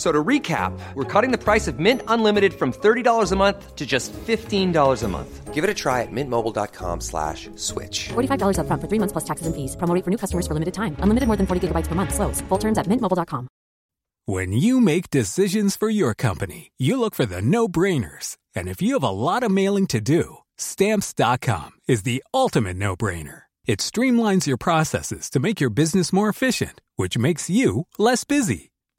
So to recap, we're cutting the price of Mint Unlimited from $30 a month to just $15 a month. Give it a try at mintmobile.com slash switch. $45 upfront for three months plus taxes and fees. Promo rate for new customers for limited time. Unlimited more than 40 gigabytes per month. Slows. Full terms at mintmobile.com. When you make decisions for your company, you look for the no-brainers. And if you have a lot of mailing to do, stamps.com is the ultimate no-brainer. It streamlines your processes to make your business more efficient, which makes you less busy.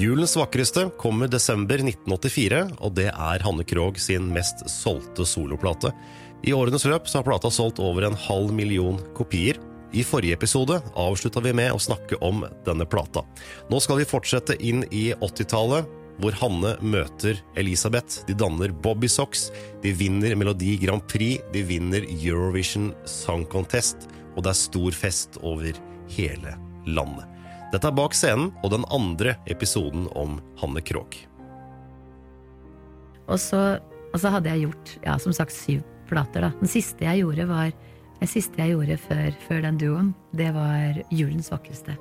Julens vakreste kommer desember 1984, og det er Hanne Krogh sin mest solgte soloplate. I årenes løp har plata solgt over en halv million kopier. I forrige episode avslutta vi med å snakke om denne plata. Nå skal vi fortsette inn i 80-tallet, hvor Hanne møter Elisabeth. De danner Bobby Socks, de vinner Melodi Grand Prix, de vinner Eurovision Song Contest, og det er stor fest over hele landet. Dette er Bak scenen og den andre episoden om Hanne Krogh. Og så, og så hadde jeg gjort ja, som sagt syv plater. da. Den siste jeg gjorde, var, den siste jeg gjorde før, før den duoen, det var Julens vakreste.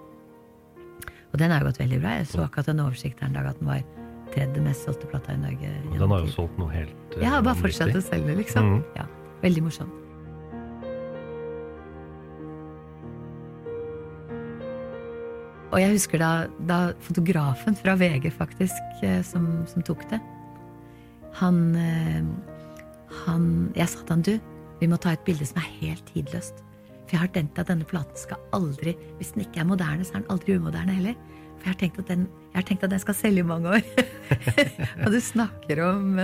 Og den har gått veldig bra. Jeg så akkurat en oversikt her en dag at den var tredje mest solgte plata i Norge. Og den har jo solgt noe helt uh, Jeg har bare fortsatt å selge, liksom. Mm. Ja, Veldig morsomt. Og jeg husker da, da fotografen fra VG, faktisk, eh, som, som tok det Han, eh, han Jeg sa til han, du, vi må ta et bilde som er helt tidløst. For jeg har tenkt at denne platen skal aldri Hvis den ikke er moderne, så er den aldri umoderne heller. For jeg har tenkt at den, jeg har tenkt at den skal selge i mange år. og du snakker om,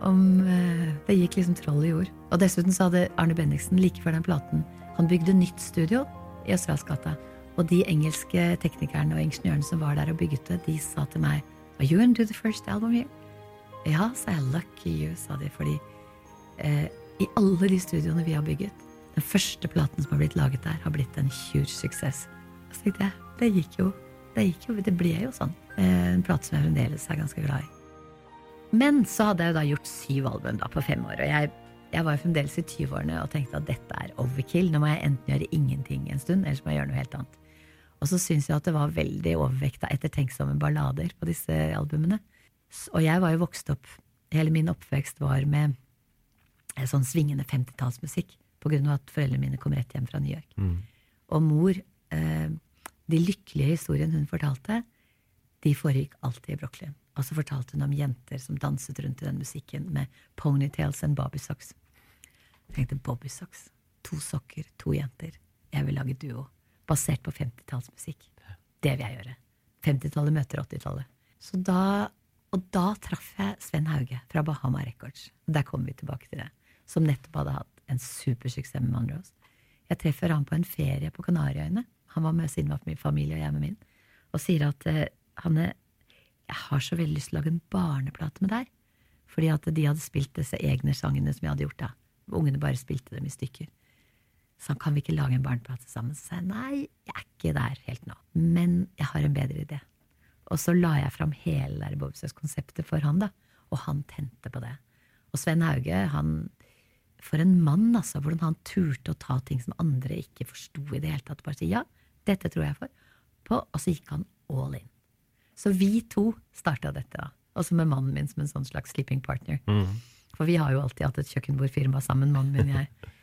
om eh, Det gikk liksom troll i jord. Og dessuten så hadde Arne Bendiksen like før den platen Han bygde nytt studio i Østerdalsgata. Og de engelske teknikerne og ingeniørene som var der og bygget det, de sa til meg Are you into the first album here? Ja, sa jeg. Lucky you, sa de. Fordi eh, i alle de studioene vi har bygget, den første platen som har blitt laget der, har blitt en huge suksess. Så tenkte jeg, det gikk jo. Det gikk jo, det ble jo sånn. Eh, en plate som jeg fremdeles er ganske glad i. Men så hadde jeg jo da gjort syv album da på fem år, og jeg, jeg var fremdeles i 20-årene og tenkte at dette er overkill. Nå må jeg enten gjøre ingenting en stund, eller så må jeg gjøre noe helt annet. Og så syns jeg at det var veldig overvekt av ettertenksomme ballader på disse albumene. Og jeg var jo vokst opp Hele min oppvekst var med eh, sånn svingende 50-tallsmusikk. På grunn av at foreldrene mine kom rett hjem fra New York. Og mor eh, De lykkelige historiene hun fortalte, de foregikk alltid i Brooklyn. Og så fortalte hun om jenter som danset rundt i den musikken med ponytails and bobbysocks. Jeg tenkte bobbysocks. To sokker, to jenter. Jeg vil lage duo. Basert på 50-tallsmusikk. Det vil jeg gjøre. 50-tallet møter 80-tallet. Så da, og da traff jeg Sven Hauge fra Bahama Records. Der kommer vi tilbake til det. Som nettopp hadde hatt en supersuksess med Monroes. Jeg treffer han på en ferie på Kanariøyene. Han var med sin familie og jeg med min. Og sier at eh, Hanne, jeg har så veldig lyst til å lage en barneplate med deg. Fordi at de hadde spilt disse egne sangene som jeg hadde gjort da. Ungene bare spilte dem i stykker. Så han, kan vi ikke lage en barneplate sammen? Så sa jeg nei, jeg er ikke der helt nå. Men jeg har en bedre idé. Og så la jeg fram hele der Bobsøs-konseptet for han, da. Og han tente på det. Og Sven Hauge, han For en mann, altså. Hvordan han turte å ta ting som andre ikke forsto i det hele tatt. Bare si ja, dette tror jeg for. På, og så gikk han all in. Så vi to starta dette, da. Også med mannen min som en sånn slags sleeping partner. For vi har jo alltid hatt et kjøkkenbordfirma sammen, mannen min og jeg.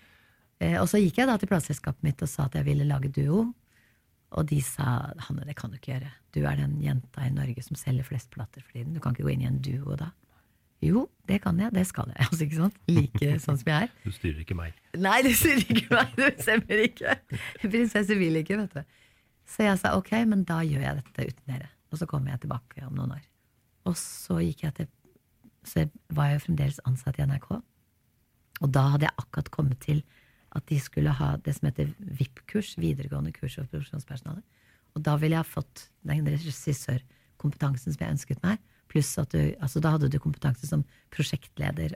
Eh, og så gikk jeg da til plateselskapet mitt og sa at jeg ville lage duo. Og de sa Hanne, det kan du ikke gjøre. Du er den jenta i Norge som selger flest plater for tiden. Du kan ikke gå inn i en duo da. Jo, det kan jeg. Det skal jeg. Altså, ikke sant? Like sånn som jeg er. Du styrer ikke meg. Nei, du styrer ikke meg. Du stemmer ikke. Prinsesse vil ikke, vet du. Så jeg sa ok, men da gjør jeg dette uten dere. Og så kommer jeg tilbake om noen år. Og så gikk jeg til Så var jeg jo fremdeles ansatt i NRK. Og da hadde jeg akkurat kommet til at de skulle ha det som heter VIP-kurs, videregående kurs for produksjonspersonale. Og da ville jeg ha fått den regissørkompetansen som jeg ønsket meg. Pluss at du, altså da hadde du kompetanse som prosjektleder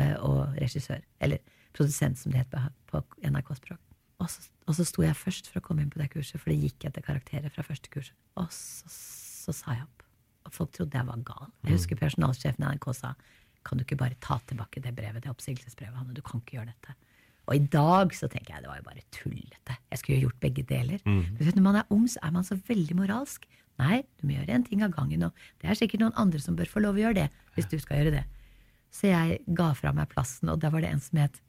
eh, og regissør. Eller produsent, som det het på, NRK-språk. Og så, og så sto jeg først for å komme inn på det kurset, for det gikk etter karakterer fra første kurset. Og så, så sa jeg opp. Og folk trodde jeg var gal. Jeg husker personalsjefen i NRK sa kan du ikke bare ta tilbake det brevet, det oppsigelsesbrevet, Hanne, du kan ikke gjøre dette. Og i dag så tenker jeg det var jo bare tullete. Jeg skulle jo gjort begge deler. Men vet du, når man er ung, så er man så veldig moralsk. Nei, du må gjøre en ting av gangen, og det er sikkert noen andre som bør få lov å gjøre det. hvis du skal gjøre det. Så jeg ga fra meg plassen, og da var det en som het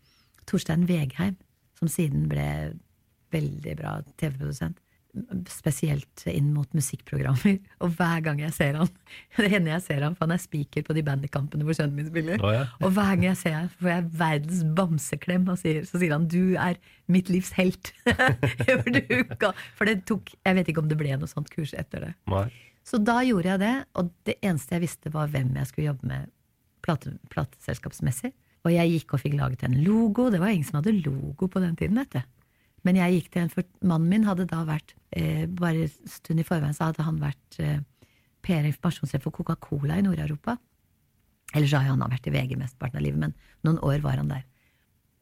Torstein Vegheim, som siden ble veldig bra TV-produsent. Spesielt inn mot musikkprogrammer. Og hver gang jeg ser han Det hender jeg ser han, for han er speaker på de bandykampene hvor sønnen min spiller. Oh, ja. Og hver gang jeg ser han, får jeg verdens bamseklem, og sier, så sier han 'du er mitt livs helt'. for, du, for det tok Jeg vet ikke om det ble noe sånt kurs etter det. Nei. Så da gjorde jeg det, og det eneste jeg visste, var hvem jeg skulle jobbe med plate, plateselskapsmessig. Og jeg gikk og fikk laget en logo. Det var ingen som hadde logo på den tiden, vet du. Men jeg gikk til en, for mannen min hadde da vært eh, Bare en stund i forveien så hadde han vært eh, PR- og informasjonssjef for Coca-Cola i Nord-Europa. Ellers har jo han vært i VG mesteparten av livet, men noen år var han der.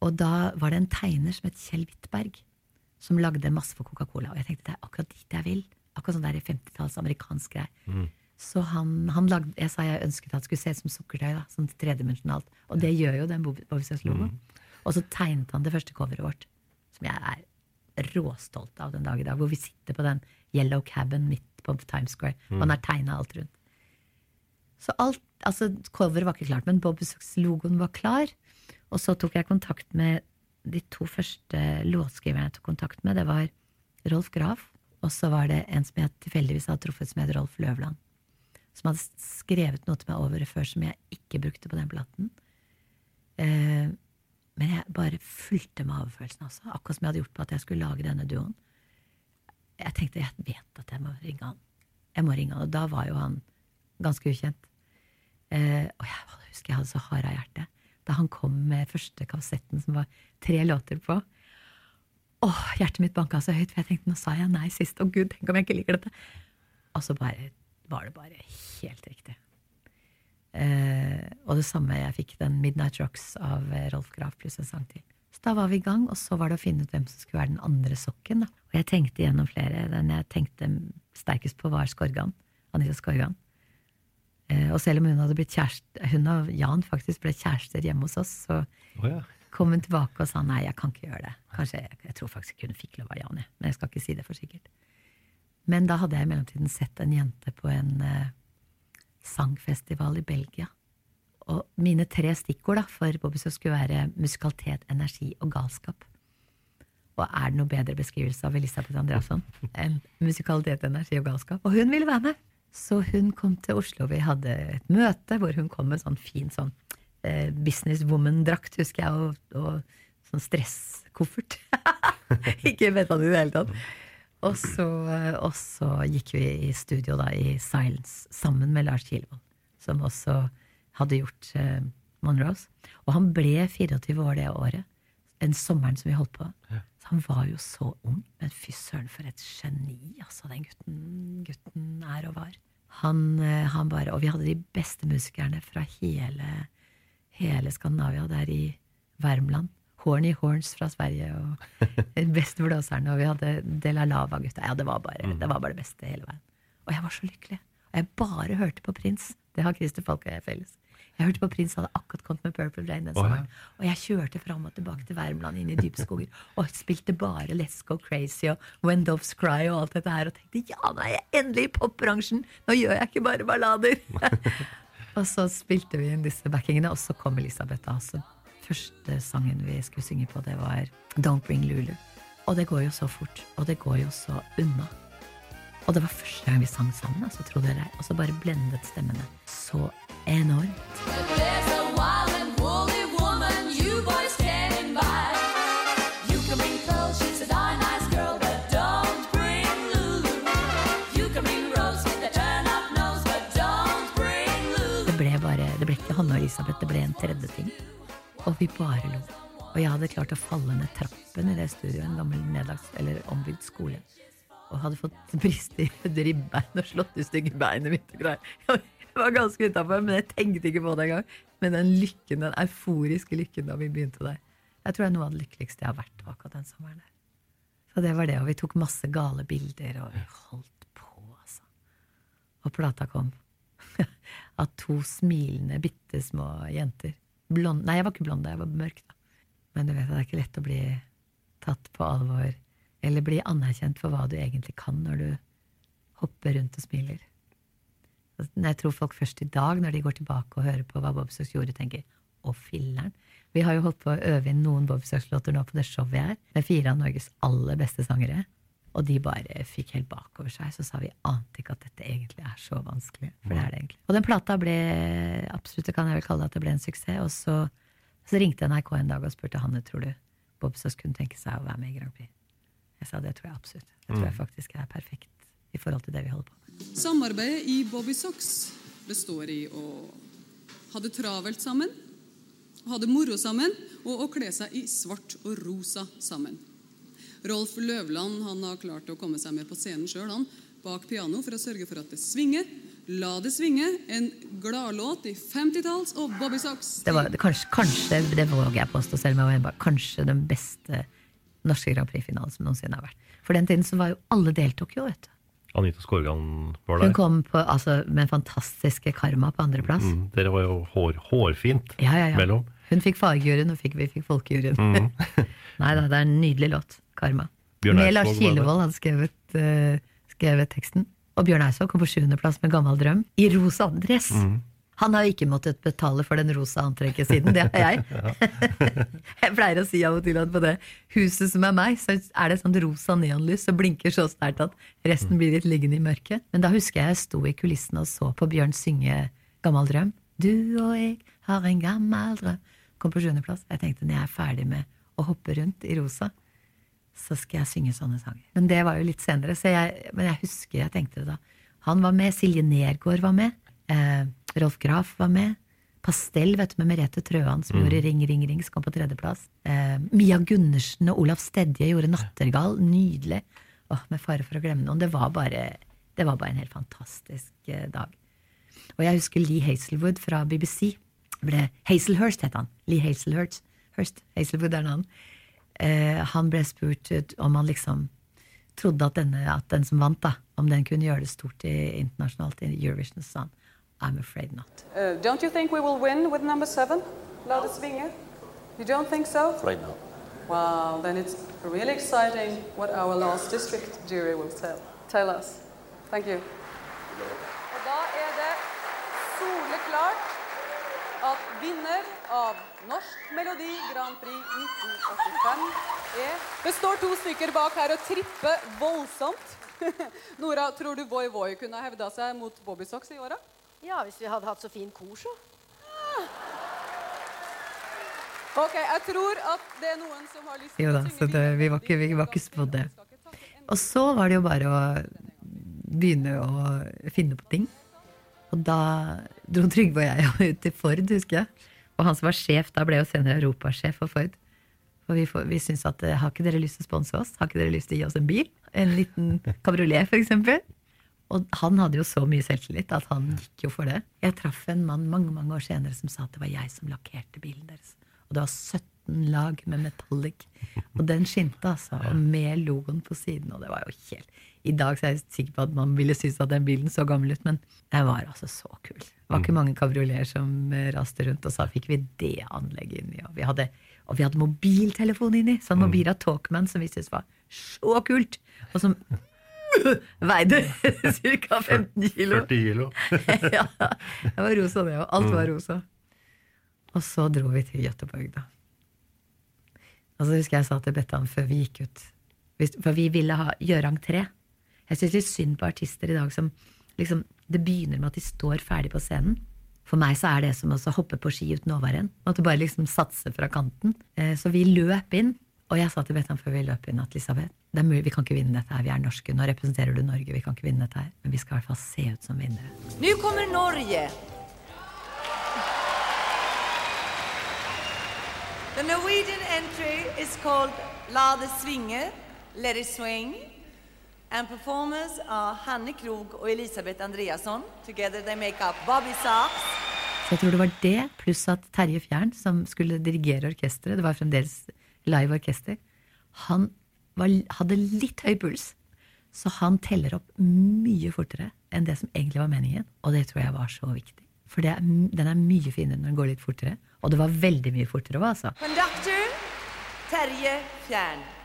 Og da var det en tegner som het Kjell Wittberg, som lagde masse for Coca-Cola. Og jeg tenkte det er akkurat dit jeg vil. Akkurat sånn der i 50-talls amerikansk greie. Så han, han lagde, jeg sa jeg ønsket at det skulle se ut som sukkertøy. da, sånn tredimensjonalt. Og det gjør jo den Bobbysøs-logoen. Og så tegnet han det første coveret vårt, som jeg er råstolt av den dag i dag. Hvor vi sitter på den yellow cabin midt på Times Square. Og han har tegna alt rundt. Så alt, altså Coveret var ikke klart, men Bobisøs-logoen var klar. Og så tok jeg kontakt med de to første låtskriverne jeg tok kontakt med. Det var Rolf Graf, og så var det en som jeg tilfeldigvis hadde truffet, som het Rolf Løvland. Som hadde skrevet noe til meg over det før som jeg ikke brukte på den platen. Eh, men jeg bare fulgte magefølelsen også, akkurat som jeg hadde gjort på at jeg skulle lage denne duoen. Jeg tenkte jeg vet at jeg må ringe han. Jeg må ringe han, Og da var jo han ganske ukjent. Eh, og jeg husker jeg hadde så harde hjerte da han kom med første kassetten som var tre låter på. Åh, hjertet mitt banka så høyt, for jeg tenkte nå sa jeg nei sist. Å gud, tenk om jeg ikke liker dette. Og så bare, var det bare helt riktig. Eh, og det samme, jeg fikk den Midnight Rocks av eh, Rolf Graf pluss en sang til. Så da var vi i gang, og så var det å finne ut hvem som skulle være den andre sokken. Da. Og jeg tenkte gjennom flere. Den jeg tenkte sterkest på, var Skorgan. Anita Skorgan. Eh, og selv om hun hadde blitt kjæreste, hun og Jan faktisk ble kjærester hjemme hos oss, så oh, ja. kom hun tilbake og sa nei, jeg kan ikke gjøre det. Kanskje, Jeg, jeg tror faktisk ikke hun fikk lov av Jan, jeg, men jeg skal ikke si det for sikkert. Men da hadde jeg i mellomtiden sett en jente på en sangfestival i Belgia. Og mine tre stikkord da, for Bobbysø skulle være musikalitet, energi og galskap. Og er det noe bedre beskrivelse av Elisabeth Andreasson enn musikalitet, energi og galskap? Og hun ville være med! Så hun kom til Oslo. Vi hadde et møte hvor hun kom med sånn fin sånn eh, businesswoman-drakt, husker jeg, og, og sånn stresskoffert. Ikke metal i det hele tatt. Og så, og så gikk vi i studio da i Silence sammen med Lars Kielvold, som også hadde gjort uh, Monrose. Og han ble 24 år det året. Den sommeren som vi holdt på. Så han var jo så ung. Men fy søren, for et geni altså den gutten, gutten er og var. Han, eh, han bare Og vi hadde de beste musikerne fra hele, hele Skandinavia, der i Värmland. Horny Horns fra Sverige og den beste blåserne, og vi hadde De La Lava-gutta. Ja, det var, bare, det var bare det beste hele veien. Og jeg var så lykkelig. Og jeg bare hørte på Prins. Det har Christer Falk og jeg felles. Jeg hørte på Prins hadde akkurat kommet med Purple Rain den Å, ja. Og jeg kjørte fram og tilbake til Värmland, inn i dype skoger, og spilte bare Let's Go Crazy og When Doves Cry og alt dette her, og tenkte ja, nå er jeg endelig i popbransjen! Nå gjør jeg ikke bare ballader! og så spilte vi inn disse backingene, og så kom Elisabeth da. Første sangen vi skulle synge på, det var Don't Bring Lulu. Og det går jo så fort, og det går jo så unna. Og det var første gang vi sang sammen, altså, tro det eller. Og så bare blendet stemmene så enormt. Det ble bare, det ble ikke Hanne og Elisabeth, det ble en tredje ting. Og vi bare lo. Og jeg hadde klart å falle ned trappen i det studioet, en gammel nedlagt, eller ombygd skole. Og hadde fått brist i ribbein og slått i stygge beinet mitt. og greier. Jeg var ganske utafor, men jeg tenkte ikke på det engang. Men den lykken, den euforiske lykken da vi begynte der. Jeg tror det er noe av det lykkeligste jeg har vært akkurat den sommeren der. Så det var det, og vi tok masse gale bilder, og vi holdt på, altså. Og plata kom. Av to smilende, bitte små jenter. Blond, nei, jeg var ikke blond, da jeg var mørk, da. Men du vet, at det er ikke lett å bli tatt på alvor, eller bli anerkjent for hva du egentlig kan når du hopper rundt og smiler. Jeg tror folk først i dag, når de går tilbake og hører på hva Bob gjorde, tenker å, filler'n'. Vi har jo holdt på å øve inn noen Bob Sox-låter nå på det showet vi er, med fire av Norges aller beste sangere. Og de bare fikk helt bakover seg. Så sa vi ante ikke at dette egentlig er så vanskelig. For det er det egentlig. Og den plata ble absolutt, det kan jeg vel kalle det at det ble en suksess. Og så, så ringte NRK en dag og spurte Hanne tror du Bobsås kunne tenke seg å være med i Grand Prix. Jeg sa det tror jeg absolutt. Det tror jeg faktisk er perfekt i forhold til det vi holder på med. Samarbeidet i Bobby Socks består i å ha det travelt sammen, ha det moro sammen og å kle seg i svart og rosa sammen. Rolf Løvland han har klart å komme seg med på scenen sjøl, bak piano for å sørge for at det svinger. La det svinge, en gladlåt i 50-talls og Bobby Socks. Det var kanskje, kanskje, det våger jeg påstå selv om jeg var bare, kanskje den beste norske Grand Prix-finalen som noensinne har vært. For den tiden så var jo alle deltok jo, vet du. Anita Skorgan var der. Hun kom på, altså, med fantastiske karma på andreplass. Mm, dere var jo hår, hårfint Ja, ja, ja. mellom. Hun fikk fagjuryen, og fikk, vi fikk folkejuryen. Nei da, det er en nydelig låt. Karma. Bjørn Eidsvåg Lars. Kilevold hadde skrevet, uh, skrevet teksten. Og Bjørn Eidsvåg kom på sjuendeplass med Gammel drøm i rosa dress. Han har jo ikke måttet betale for den rosa antrekket siden, det har jeg. jeg pleier å si av og til at på det huset som er meg, så er det sånt rosa neonlys som blinker så sterkt at resten blir litt liggende i mørket. Men da husker jeg jeg sto i kulissene og så på Bjørn synge Gammel drøm. Du og jeg har en gammel drøm. Kom på sjuendeplass. Jeg tenkte når jeg er ferdig med å hoppe rundt i rosa, så skal jeg synge sånne sanger. Men det var jo litt senere, så jeg, men jeg husker jeg tenkte det da. Han var med, Silje Nergård var med, eh, Rolf Graff var med. Pastell vet du, med Merete Trøan som gjorde Ring, ring, ring, som kom på tredjeplass. Eh, Mia Gundersen og Olaf Stedje gjorde Nattergal. Nydelig. Åh, med fare for å glemme noen. Det var bare, det var bare en helt fantastisk eh, dag. Og jeg husker Lee Hazelwood fra BBC. Ble, Hazelhurst het han. Lee Hazelhurst. Hurst. Hazelwood er navn. Eh, han ble spurt om han liksom trodde at, denne, at den som vant, da, om den kunne gjøre det stort i, internasjonalt i Eurovision, så sa han I'm afraid not. Uh, don't you think we will win with number seven? La det svinge. You don't think so? Right now. Wow, then it's really exciting what our last district jury will tell, tell us. Thank you. Og da er det soleklart at vinner av Norsk Melodi Grand Prix 1985 er Det står to stykker bak her og tripper voldsomt. Nora, tror du Voi Voi kunne hevda seg mot Bobby Socks i åra? Ja, hvis vi hadde hatt så fin kor, så. Ok, jeg tror at det er noen som har lyst Jo da, så det, vi var ikke, vi var ikke spådd det. Og så var det jo bare å begynne å finne på ting. Og da dro Trygve og jeg ut til Ford, husker jeg. Og han som var sjef da, ble jo senere europasjef for Ford. For vi, får- vi syns at eh, har ikke dere lyst til å sponse oss? Har ikke dere lyst til å gi oss en bil? En liten kabriolet, eksempel? Og han hadde jo så mye selvtillit at han gikk jo for det. Jeg traff en mann mange mange år senere som sa at det var jeg som lakkerte bilen deres. Og det var 17 lag med metallic. Og den skinte, altså. Og med logoen på siden. Og det var jo helt I dag er jeg sikker på at man ville synes at den bilen så gammel ut, men den var altså så kul. Det var ikke mange kabrioleter som eh, raste rundt, og sa fikk vi det anlegget inni. Og vi hadde, og vi hadde mobiltelefon inni. Sånn Mobira Talkman som vi syntes var så kult. Og som veide ca. 15 kilo. 40 kilo. ja, det var rosa, det òg. Alt var rosa. Og så dro vi til Göteborg, da. Og så husker jeg sa til Bettan før vi gikk ut For vi ville ha, gjøre entré. Jeg syns litt synd på artister i dag som liksom Det begynner med at de står ferdig på scenen. For meg så er det som å hoppe på ski uten overrenn. At du bare liksom satser fra kanten. Eh, Så vi løp inn, og jeg sa til Bettan før vi løp inn at Elisabeth, det er mulig, vi kan ikke vinne dette her, vi er norske. Nå representerer du Norge, vi kan ikke vinne dette her. Men vi skal i hvert fall se ut som vinnere. Nå kommer Norge. The Norwegian entry is called La det svinge, Let it swing. And performers are Hanne Krog og Elisabeth Andreasson. Together they make up Bobby Socks. Så jeg tror det var det, pluss at Terje Fjern, som skulle dirigere orkesteret, det var fremdeles live orkester, han var, hadde litt høy puls. Så han teller opp mye fortere enn det som egentlig var meningen. Og det tror jeg var så viktig. For det er, den er mye finere når den går litt fortere. Og det var veldig mye fortere òg, altså. Conductor Terje Fjern.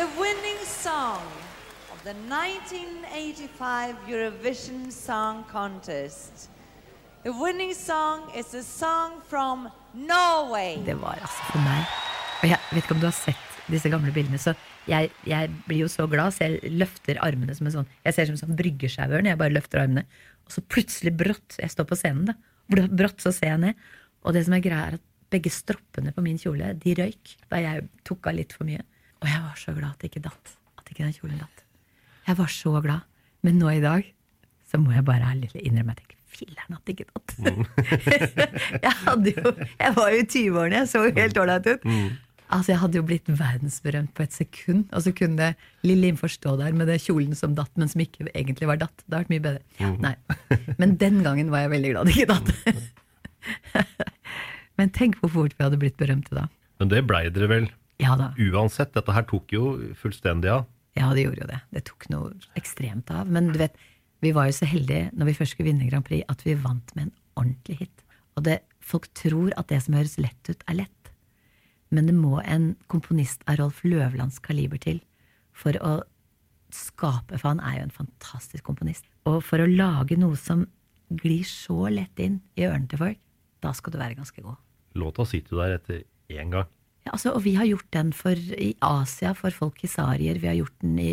The winning song of the 1985 Eurovision Song Contest. The winning song is a song from Norway. Det var altså for meg. Og jeg vet ikke om du har sett disse gamle bildene, så jeg, jeg blir jo så glad, så jeg løfter armene som en sånn Jeg ser som en sånn bryggesjauer når jeg bare løfter armene. Og så plutselig brått Jeg står på scenen, da. Brått så ser jeg ned. Og det som er greia, er at begge stroppene på min kjole De røyk da jeg tok av litt for mye. Og jeg var så glad at det ikke datt. At ikke den kjolen datt. Jeg var så glad. Men nå i dag så må jeg bare ærlig innrømme at jeg filler'n at det ikke datt. jeg, hadde jo, jeg var jo i 20-årene, jeg så jo helt ålreit ut. Altså, Jeg hadde jo blitt verdensberømt på et sekund, og så kunne Lill Innfor forstå der med det kjolen som datt, men som ikke egentlig var datt. Det hadde vært mye bedre. Nei. Men den gangen var jeg veldig glad det ikke datt. men tenk hvor fort vi hadde blitt berømte da. Men det blei dere vel Ja da. uansett. Dette her tok jo fullstendig av. Ja, det gjorde jo det. Det tok noe ekstremt av. Men du vet, vi var jo så heldige når vi først skulle vinne Grand Prix, at vi vant med en ordentlig hit. Og det, folk tror at det som høres lett ut, er lett. Men det må en komponist av Rolf Løvlands kaliber til for å skape, for han er jo en fantastisk komponist. Og for å lage noe som glir så lett inn i ørene til folk, da skal du være ganske god. Låta sitter jo der etter én gang. Ja, altså, og vi har gjort den for, i Asia for folk i sarier. Vi har gjort den i,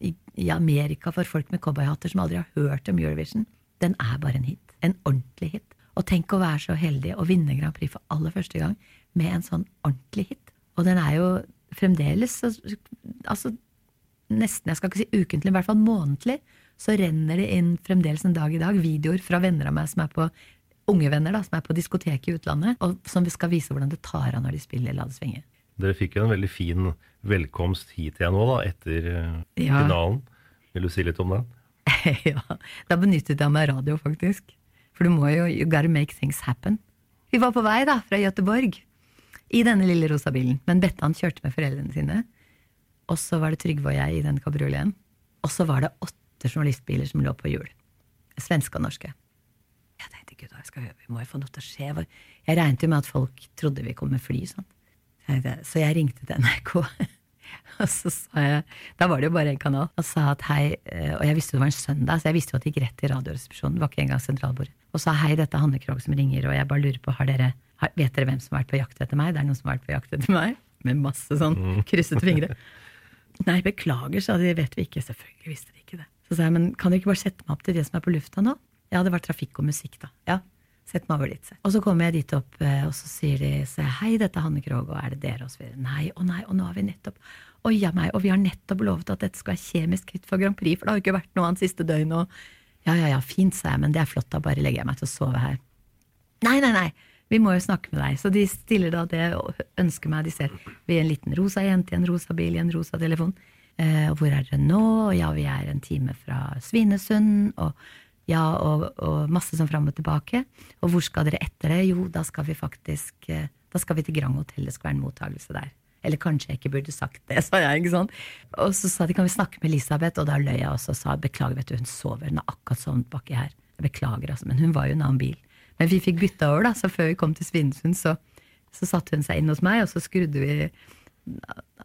i, i Amerika for folk med cowboyhatter som aldri har hørt om Eurovision. Den er bare en hit. En ordentlig hit. Og tenk å være så heldig å vinne Grand Prix for aller første gang med en sånn ordentlig hit. Og den er jo fremdeles så- altså nesten, jeg skal ikke si ukentlig, i hvert fall månedlig, så renner det inn fremdeles en dag i dag videoer fra venner av meg som er på unge venner da, som er på diskotek i utlandet, og som skal vise hvordan det tar av når de spiller La det svinge. Dere fikk jo en veldig fin velkomst hit igjen nå, da, etter eh, Ja. finalen. Vil du si litt om den? ja, da benyttet jeg meg av radio, faktisk. For du må jo you gotta make things happen. Vi var på vei da, fra Gøteborg i denne lille rosa bilen. Men Bettan kjørte med foreldrene sine. Og så var det Trygve og jeg i den kabrioleten. Og så var det åtte journalistbiler som lå på hjul. Svenske og norske. Jeg tenkte gud, skal vi må jo få noe til å skje. Jeg regnet jo med at folk trodde vi kom med fly. Sånn. Så jeg- ringte til NRK. Og så sa jeg, Da var det jo bare én kanal. Og sa at hei, eh, og jeg visste det var en søndag, så jeg visste jo at det gikk rett til Radioresepsjonen. Det var ikke engang sentralbordet. Og sa hei, dette er Hanne Krogh som ringer, og jeg bare lurer på, har dere, vet dere hvem som har vært på jakt etter meg? Det er noen som har vært på jakt etter meg? Med masse sånn kryssete fingre. Nei, beklager, sa de, vet vi ikke. Selvfølgelig visste de ikke det. Så sa jeg, men kan dere ikke bare sette meg opp til det som er på lufta nå? Ja, det var trafikk og musikk, da. Ja, Sett meg over dit. Og så kommer jeg dit opp, eh, og så sier de så, hei, dette er Hanne Krogh, og er det dere? Og så videre. Nei, å nei, og nå har vi nettopp Oi ja meg, og vi har nettopp lovet at dette skal være kjemisk fritt for Grand Prix, for det har jo ikke vært noe annet siste døgn, og ja, ja, ja, fint, sa jeg, men det er flott, da bare legger jeg meg til å sove her. Nei, nei, nei, vi må jo snakke med deg. Så de stiller da det og ønsker meg. De ser vi er en liten rosa jente i en rosa bil i en rosa telefon. Eh, og hvor er dere nå? Og ja, vi er en time fra Svinesund. Og ja, og, og masse sånn fram og tilbake. Og hvor skal dere etter det? Jo, da skal vi faktisk eh, Da skal vi til Grand Hotel. Det skal være en mottakelse der. Eller kanskje jeg ikke burde sagt det, sa jeg. ikke sant? Og så sa de kan vi snakke med Elisabeth, og da løy jeg også og sa beklager, vet du, hun sover. Hun har akkurat sovnet baki her. Jeg beklager, altså, men hun var jo en annen bil. Men vi fikk bytta over, da, så før vi kom til Svinesund, så, så satte hun seg inn hos meg, og så skrudde vi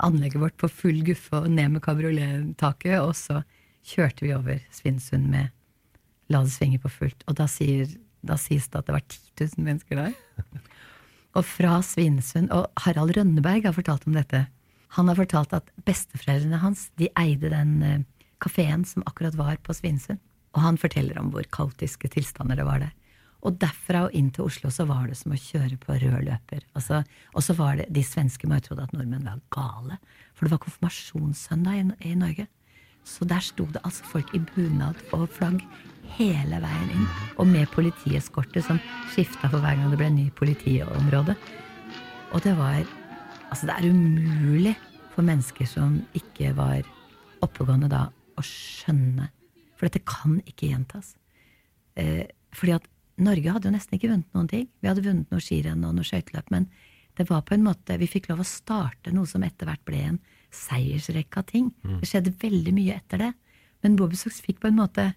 anlegget vårt på full guffe og ned med kabrioletaket, og så kjørte vi over Svinesund med La det svinge på fullt. Og da, sier, da sies det at det var 10 000 mennesker der. Og fra Svinesund Og Harald Rønneberg har fortalt om dette. Han har fortalt at besteforeldrene hans de eide den eh, kafeen som akkurat var på Svinesund. Og han forteller om hvor kaotiske tilstander det var der. Og derfra og inn til Oslo så var det som å kjøre på rød løper. Altså, og så var det, De svenske må jo trodd at nordmenn var gale, for det var konfirmasjonssøndag i, i Norge. Så der sto det altså folk i bunad og flagg hele veien inn. Og med politieskorte som skifta for hver gang det ble ny politiområde. Og det var Altså, det er umulig for mennesker som ikke var oppegående da, å skjønne. For dette kan ikke gjentas. Eh, fordi at Norge hadde jo nesten ikke vunnet noen ting. Vi hadde vunnet noe skirenn og noe skøyteløp, men det var på en måte, vi fikk lov å starte noe som etter hvert ble en seiersrekke av ting. Det skjedde veldig mye etter det. Men Bobbysocks fikk på en måte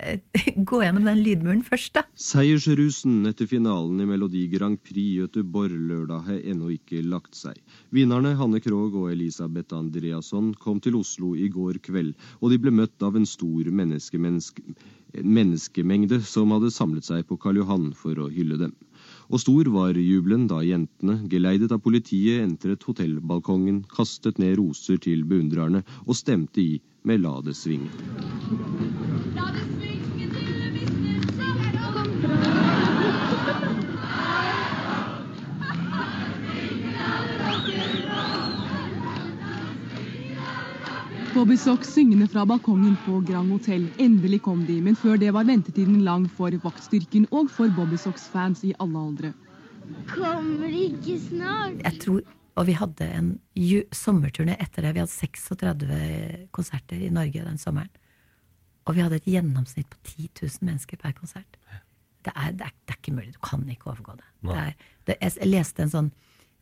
gå gjennom den lydmuren først, da. Seiersrusen etter finalen i Melodi Grand Prix Göteborg lørdag har ennå ikke lagt seg. Vinnerne Hanne Krogh og Elisabeth Andreasson kom til Oslo i går kveld, og de ble møtt av en stor menneskemengde som hadde samlet seg på Karl Johan for å hylle dem. Og stor var jubelen da jentene, geleidet av politiet, entret hotellbalkongen, kastet ned roser til beundrerne og stemte i med La det. Bobby Sox syngende fra balkongen på Grand Hotel. Endelig kom de, men før det var ventetiden lang for vaktstyrken og for Bobby Sox-fans i alle aldre. Kommer de ikke snart. Jeg tror, Og vi hadde en sommerturné etter det. Vi hadde 36 konserter i Norge den sommeren. Og vi hadde et gjennomsnitt på 10 000 mennesker per konsert. Det er, det er, det er ikke mulig. Du kan ikke overgå det. det, er, det jeg, jeg leste en sånn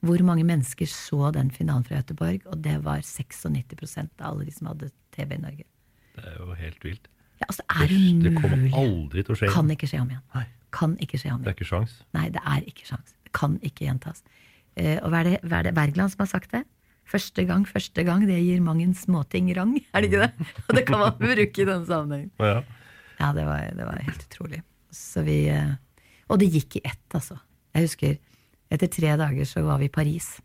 hvor mange mennesker så den finalen fra Göteborg, og det var 96% av alle de som hadde TV i Norge. Det er jo helt vilt. Ja, altså, er Det, det kommer aldri til å skje. Kan ikke skje om igjen. Nei. Kan ikke skje om Det er ikke sjans. Nei, det er ikke sjans. Det kan ikke gjentas. Uh, og hva er, det, hva er det Bergland som har sagt det? Første gang, første gang, det gir mang en småting rang. Er det ikke det? Og det kan man bruke i denne sammenhengen. Ja. Ja, det var, det var helt utrolig. Så vi, uh, og det gikk i ett, altså. Jeg husker etter tre dager så var vi i Paris.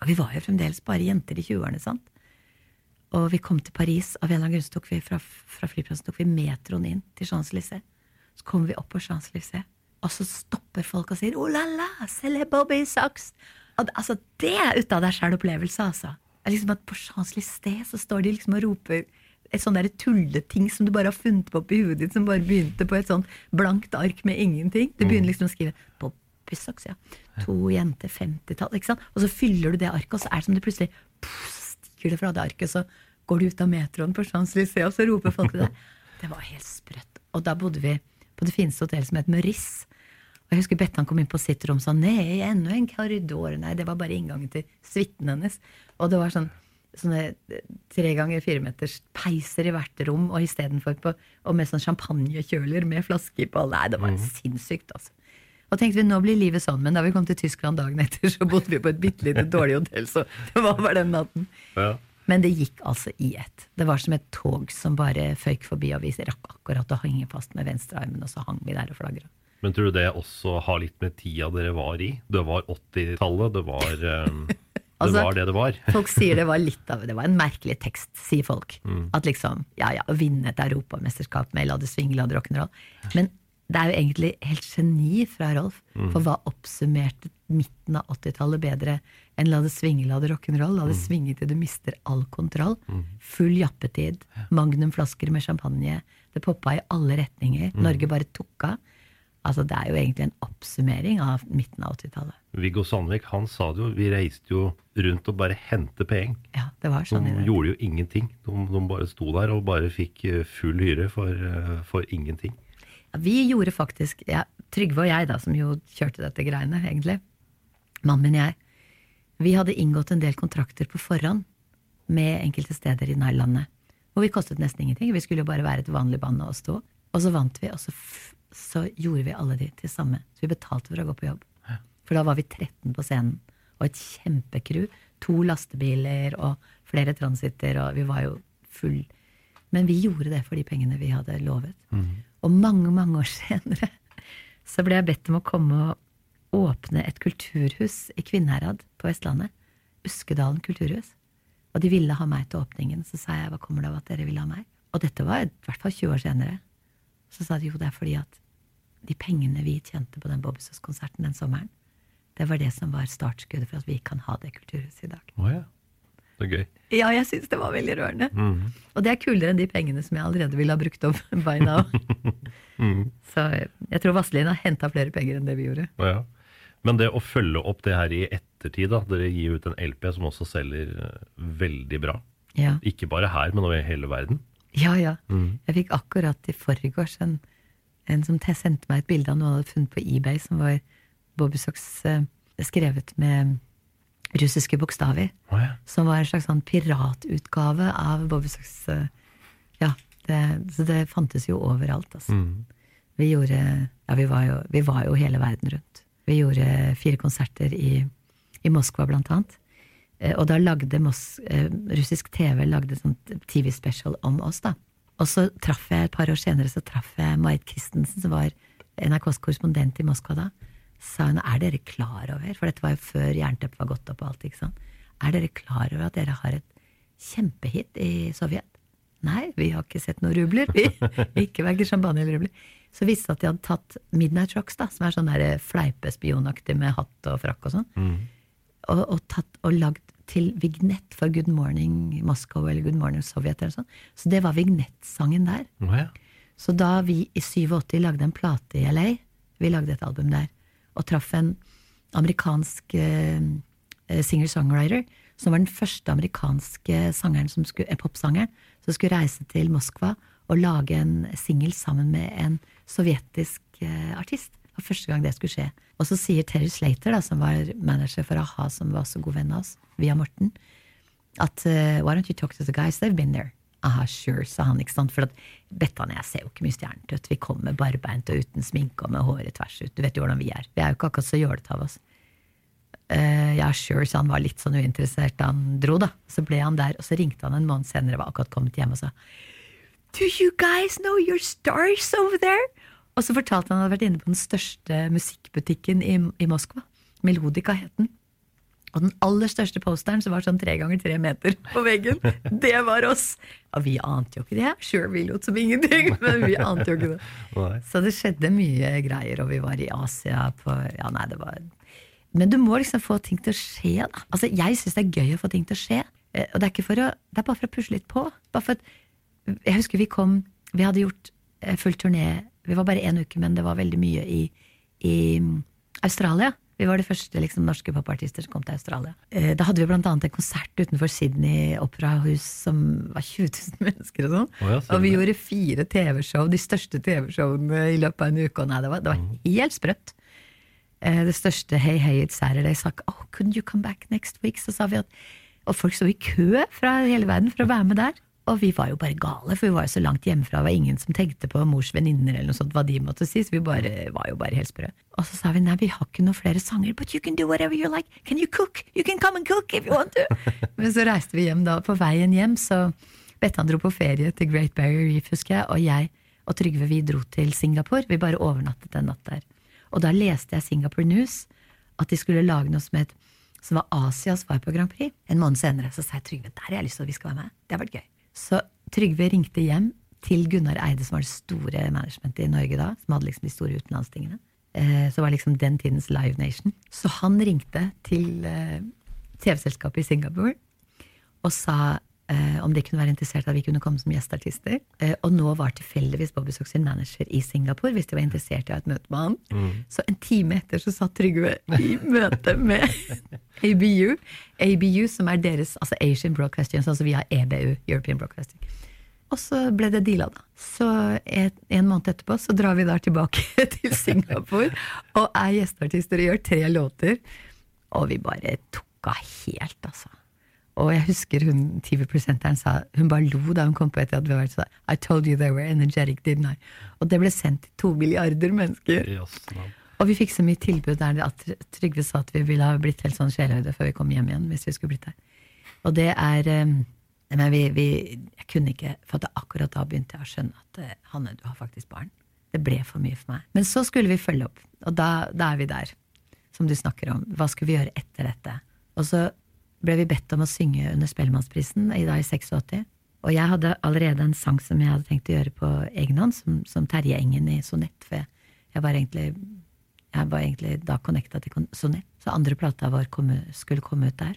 Og vi var jo fremdeles bare jenter i 20-årene, sant? Og vi kom til Paris. Av en eller annen grunn tok vi fra, fra flyplassen tok vi metroen inn til Champs-Élysées. Så kommer vi opp på Champs-Élysées, og så stopper folk og sier 'Oh la la, c'est Bobby Socks'. Altså, det er ute av deg sjæl opplevelse, altså. Er liksom at På Champs-Élysées så står de liksom og roper et sånn der tulleting som du bare har funnet på oppi huet ditt, som bare begynte på et sånn blankt ark med ingenting. Du begynner liksom å skrive Bobby Socks, ja. To jenter, 50-tall, ikke sant. Og så fyller du det arket, og så er det som det plutselig pff, stiger det fra det arket, så går du ut av metroen på Champs-Élysées, og så roper folk til deg. Det var helt sprøtt. Og da bodde vi på det fineste hotellet som het Meurice. Og jeg husker Bettan kom inn på sitt rom og sa nei, enda en korridor. Nei, det var bare inngangen til suiten hennes. Og det var sånn sånne eh, tre ganger fire meters peiser i hvert rom, og istedenfor på Og med sånn champagnekjøler med flasker på. Nei, det var sinnssykt, altså. Og tenkte vi, nå blir livet sånn, men da vi kom til Tyskland dagen etter, så bodde vi på et bitte lite dårlig hotell, så det var bare den natten. Ja. Men det gikk altså i ett. Det var som et tog som bare føyk forbi, og vi rakk akkurat å henge fast med venstrearmen, og så hang vi der og flagra. Men tror du det også har litt med tida dere var i? Det var 80-tallet, det var det Altså, var det det var. Folk sier det var litt av Det var en merkelig tekst, sier folk. Mm. At liksom, ja ja, å vinne et europamesterskap med La det swinge, la det rock'n'roll. Men det er jo egentlig helt geni fra Rolf. Mm. For hva oppsummerte midten av 80-tallet bedre enn La det svinge, la det rock'n'roll? La det Mm. svinge til du mister all kontroll. Full jappetid. Magnumflasker med champagne. Det poppa i alle retninger. Mm. Norge bare tok av. Altså, det er jo egentlig en oppsummering av midten av 80-tallet. Viggo Sandvik han sa det jo, vi reiste jo rundt og bare hente penger. Ja, det var sånn i De det. gjorde jo ingenting. De, de bare sto der og bare fikk eh, full hyre for, eh, for ingenting. Vi gjorde faktisk, ja, Trygve og jeg da, som jo kjørte dette greiene, egentlig, mannen min og jeg, vi hadde inngått en del kontrakter på forhånd med enkelte steder i landet. Og vi kostet nesten ingenting. Vi skulle jo bare være et vanlig band og stå. Og så vant vi, og så, så gjorde vi alle de til samme. Så vi betalte for å gå på jobb. For da var vi 13 på scenen, og et kjempecrew. To lastebiler og flere transitter, og vi var jo full. Men vi gjorde det for de pengene vi hadde lovet. Og mange, mange år senere så ble jeg bedt om å komme og åpne et kulturhus i Kvinnherad på Vestlandet. Uskedalen kulturhus. Og de ville ha meg til åpningen. Så sa jeg hva kommer det av at dere ville ha meg? Og dette var i hvert fall 20 år senere. Så sa de jo det er fordi at de pengene vi tjente på den Bobbysås-konserten den sommeren, det var det som var startskuddet for at vi kan ha det kulturhuset i dag. Oh, ja. Er gøy. Ja, jeg syns det var veldig rørende. Mm. Og det er kulere enn de pengene som jeg allerede ville ha brukt opp by now. mm. Så jeg tror Vazelina henta flere penger enn det vi gjorde. Ja. Men det å følge opp det her i ettertid, da, dere gir ut en LP som også selger eh, veldig bra. Ja. Ikke bare her, men over hele verden. Ja, ja. Mm. Jeg fikk akkurat i forgårs en, en som sendte meg et bilde av noe han hadde funnet på eBay, som var Bobbysocks eh, skrevet med russiske bokstaver. Oh, ja. Som var en slags sånn piratutgave av Bobby Socks eh, Ja, det, så det fantes jo overalt, altså. Mm. Vi gjorde Ja, vi var jo, vi var jo hele verden rundt. Vi gjorde fire konserter i, i Moskva, blant annet. Eh, Og da lagde Mos eh, russisk TV lagde sånn TV-special om oss, da. Og så traff jeg, et par år senere, så traff jeg Marit Christensen, som var NRKs korrespondent i Moskva da. Sa hun er dere klar over, for dette var jo før jernteppet var gått opp og alt, ikke sant. Er dere klar over at dere har et kjempehit i Sovjet? Nei, vi har ikke sett noen rubler, vi. ikke verken champagne eller rubler. Så visste at de hadde tatt Midnight Rocks, da, som er sånn der fleipespionaktig med hatt og frakk og sånn, og, og, tatt, og lagd til vignett for Good Morning Moscow eller Good Morning Sovjet eller sånn. Så det var vignettsangen der. Oh, ja. Så da vi i 87 lagde en plate i LA, vi lagde et album der, og traff en amerikansk eh, singer-songwriter, som var den første amerikanske sangeren som skulle, popsangeren, som skulle reise til Moskva og lage en singel sammen med en sovjetisk eh, artist. Det var første gang det skulle skje. Og så sier Terry Slater, da, som var manager for a-ha, som var så god venn av oss, via Morten, at uh, why don't you talk to the guys, they've been there. Aha, sure, sa han, ikke sant. For at Bettan og jeg ser jo ikke mye stjernete ut. Vi kommer barbeint og uten sminke og med håret tvers ut. Du vet jo hvordan vi er. Vi er jo ikke akkurat så jålete av oss. Uh, ja, sure, så han var litt sånn uinteressert da han dro, da. Så ble han der, og så ringte han en måned senere, var akkurat kommet hjem og sa Do you guys know your stars over there? Og så fortalte han at han hadde vært inne på den største musikkbutikken i, i Moskva. Melodica het den. Og den aller største posteren, som var sånn tre ganger tre meter på veggen, det var oss! Og vi ante jo ikke det. Sure, vi lot som ingenting, men vi ante jo ikke det. Så det skjedde mye greier, og vi var i Asia på Ja, nei, det var Men du må liksom få ting til å skje, da. Altså, jeg syns det er gøy å få ting til å skje. Eh, Og det er ikke for å Det er bare for å pusle litt på. Bare for at Jeg husker vi kom Vi hadde gjort eh, full turné. Vi var bare én uke, men det var veldig mye i, i mm, Australia. Vi var de første liksom, norske popartister som kom til Australia. Eh, Da hadde vi annet en konsert utenfor Sydney operahus som var 20 000 mennesker og sånn. Oh, ja, og vi gjorde fire TV-show, de største TV-showene i løpet av en uke. Og nei, det var, det var helt sprøtt. Eh, Det største Hey Hey It's Saturday sa oh, couldn't you come back next week? Så sa vi at Og folk sto i kø fra hele verden for å være med der. Og vi var jo bare gale, for vi var jo så langt hjemmefra. Det var ingen som tenkte på mors venninner eller noe sånt, hva de måtte si. Så vi bare, var jo bare helt sprø. Og så sa vi nei, vi har ikke noen flere sanger. But you can do whatever you like. Can you cook? You can come and cook if you want to. Men så reiste vi hjem da. På veien hjem så Bettan dro på ferie til Great Barrier Reef, husker jeg. Og jeg og Trygve vi dro til Singapore. Vi bare overnattet en natt der. Og da leste jeg Singapore News at de skulle lage noe som het som var Asias svar på Grand Prix. En måned senere så sa jeg Trygve der har jeg lyst til at vi skal være med. Det har vært gøy. Så Trygve ringte hjem til Gunnar Eide, som var det store managementet i Norge da, som hadde liksom de store utenlandstingene. Eh, Så var liksom den tidens Live Nation. Så han ringte til eh, TV-selskapet i Singapore og sa eh, om de kunne være interessert i at vi kunne komme som gjesteartister. Eh, og nå var tilfeldigvis Bobby Sox sin manager i Singapore, hvis de var interessert i å ha et møte med han. Mm. Så en time etter så satt Trygve i møte med ABU. ABU, som er deres altså Asian Broadcasting, altså vi har EBU, European Broadcasting. Og så ble det deala, da. Så et, en måned etterpå så drar vi da tilbake til Singapore og er gjesteartister og gjør tre låter. Og vi bare tok av helt, altså. Og jeg husker hun TV-presenteren sa Hun bare lo da hun kom på etter at vi var sånn I told you they were energetic, didn't I? Og det ble sendt til to milliarder mennesker. Og vi fikk så mye tilbud der at Trygve sa at vi ville ha blitt helt sånn sjelehøyde før vi kom hjem igjen. hvis vi skulle blitt der. Og det er eh, Men vi, vi Jeg kunne ikke For at akkurat da begynte jeg å skjønne at eh, Hanne, du har faktisk barn. Det ble for mye for meg. Men så skulle vi følge opp, og da, da er vi der. Som du snakker om. Hva skulle vi gjøre etter dette? Og så ble vi bedt om å synge under Spellemannsprisen i i 86. Og jeg hadde allerede en sang som jeg hadde tenkt å gjøre på egen hånd, som, som Terje Engen i Sonett. For jeg, jeg var egentlig jeg var egentlig da connecta til Sonett. Så andre plata vår kom, skulle komme ut der.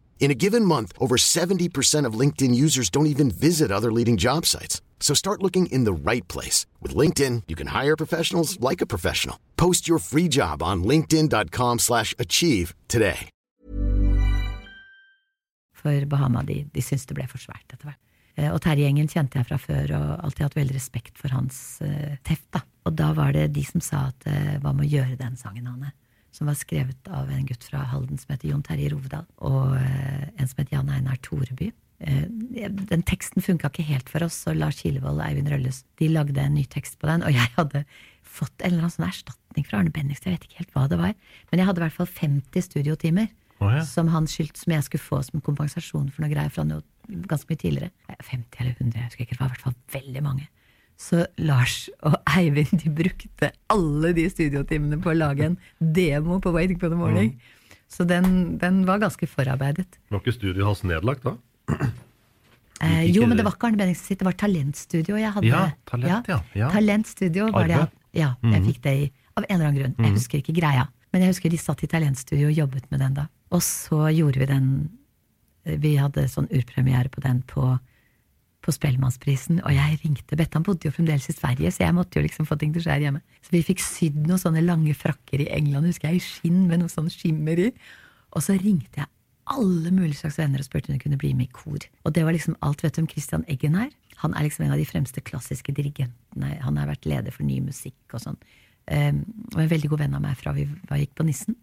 In a given month, over 70% of LinkedIn users don't even visit other leading job sites. So start looking in the right place. With LinkedIn, you can hire professionals like a professional. Post your free job on linkedin.com slash achieve today. For Bahama de, de syntes det ble for svært etter hvert. Eh, Og Terje Engen kjente jeg fra før og alltid hatt veldig respekt for hans uh, teft. da. Og da var det de som sa at uh, hva med å gjøre den sangen, Anne? Som var skrevet av en gutt fra Halden som heter Jon Terje Rovdal, og eh, en som heter Jan Einar Toreby. Eh, Den teksten funka ikke helt for oss, så Lars Kilevold og Eivind Rølles de lagde en ny tekst på den, og jeg hadde fått en eller annen sånn erstatning fra Arne Bendiksen, jeg vet ikke helt hva det var, men jeg hadde i hvert fall 50 studiotimer oh, ja. som han skyldte, som jeg skulle få som kompensasjon for noe greier fra noe ganske mye tidligere. Eh, 50 eller 100, jeg husker ikke, det var i hvert fall veldig mange. Så Lars og Eivind de brukte alle de studiotimene på å lage en demo på Waiting for the Morning. Så den, den var ganske forarbeidet. Var ikke studioet hans nedlagt da? Eh, jo, men det- var ikke Arne Benningsen sitt, det var Talentstudio jeg hadde. Ja, Talent, ja. Ja. Talentstudio var det jeg, ja, jeg Mhm. fikk det i, av en eller annen grunn. Jeg Mhm. husker ikke greia. Men jeg husker de satt i Talentstudio og jobbet med den da. Og så gjorde vi den Vi hadde sånn urpremiere på den på, på Spellemannsprisen, og jeg ringte Bettan bodde jo fremdeles i Sverige, så jeg måtte jo liksom få ting til å skjære hjemme. Så vi fikk sydd noen sånne lange frakker i England, husker jeg, i skinn med noe sånn skimmer i. Og så ringte jeg alle mulige slags venner og spurte om hun kunne bli med i kor. Og det var liksom alt. Vet du hvem Christian Eggen er? Han er liksom en av de fremste klassiske dirigentene. Han har vært leder for ny musikk og sånn. Um, og en veldig god venn av meg fra vi var, gikk på Nissen.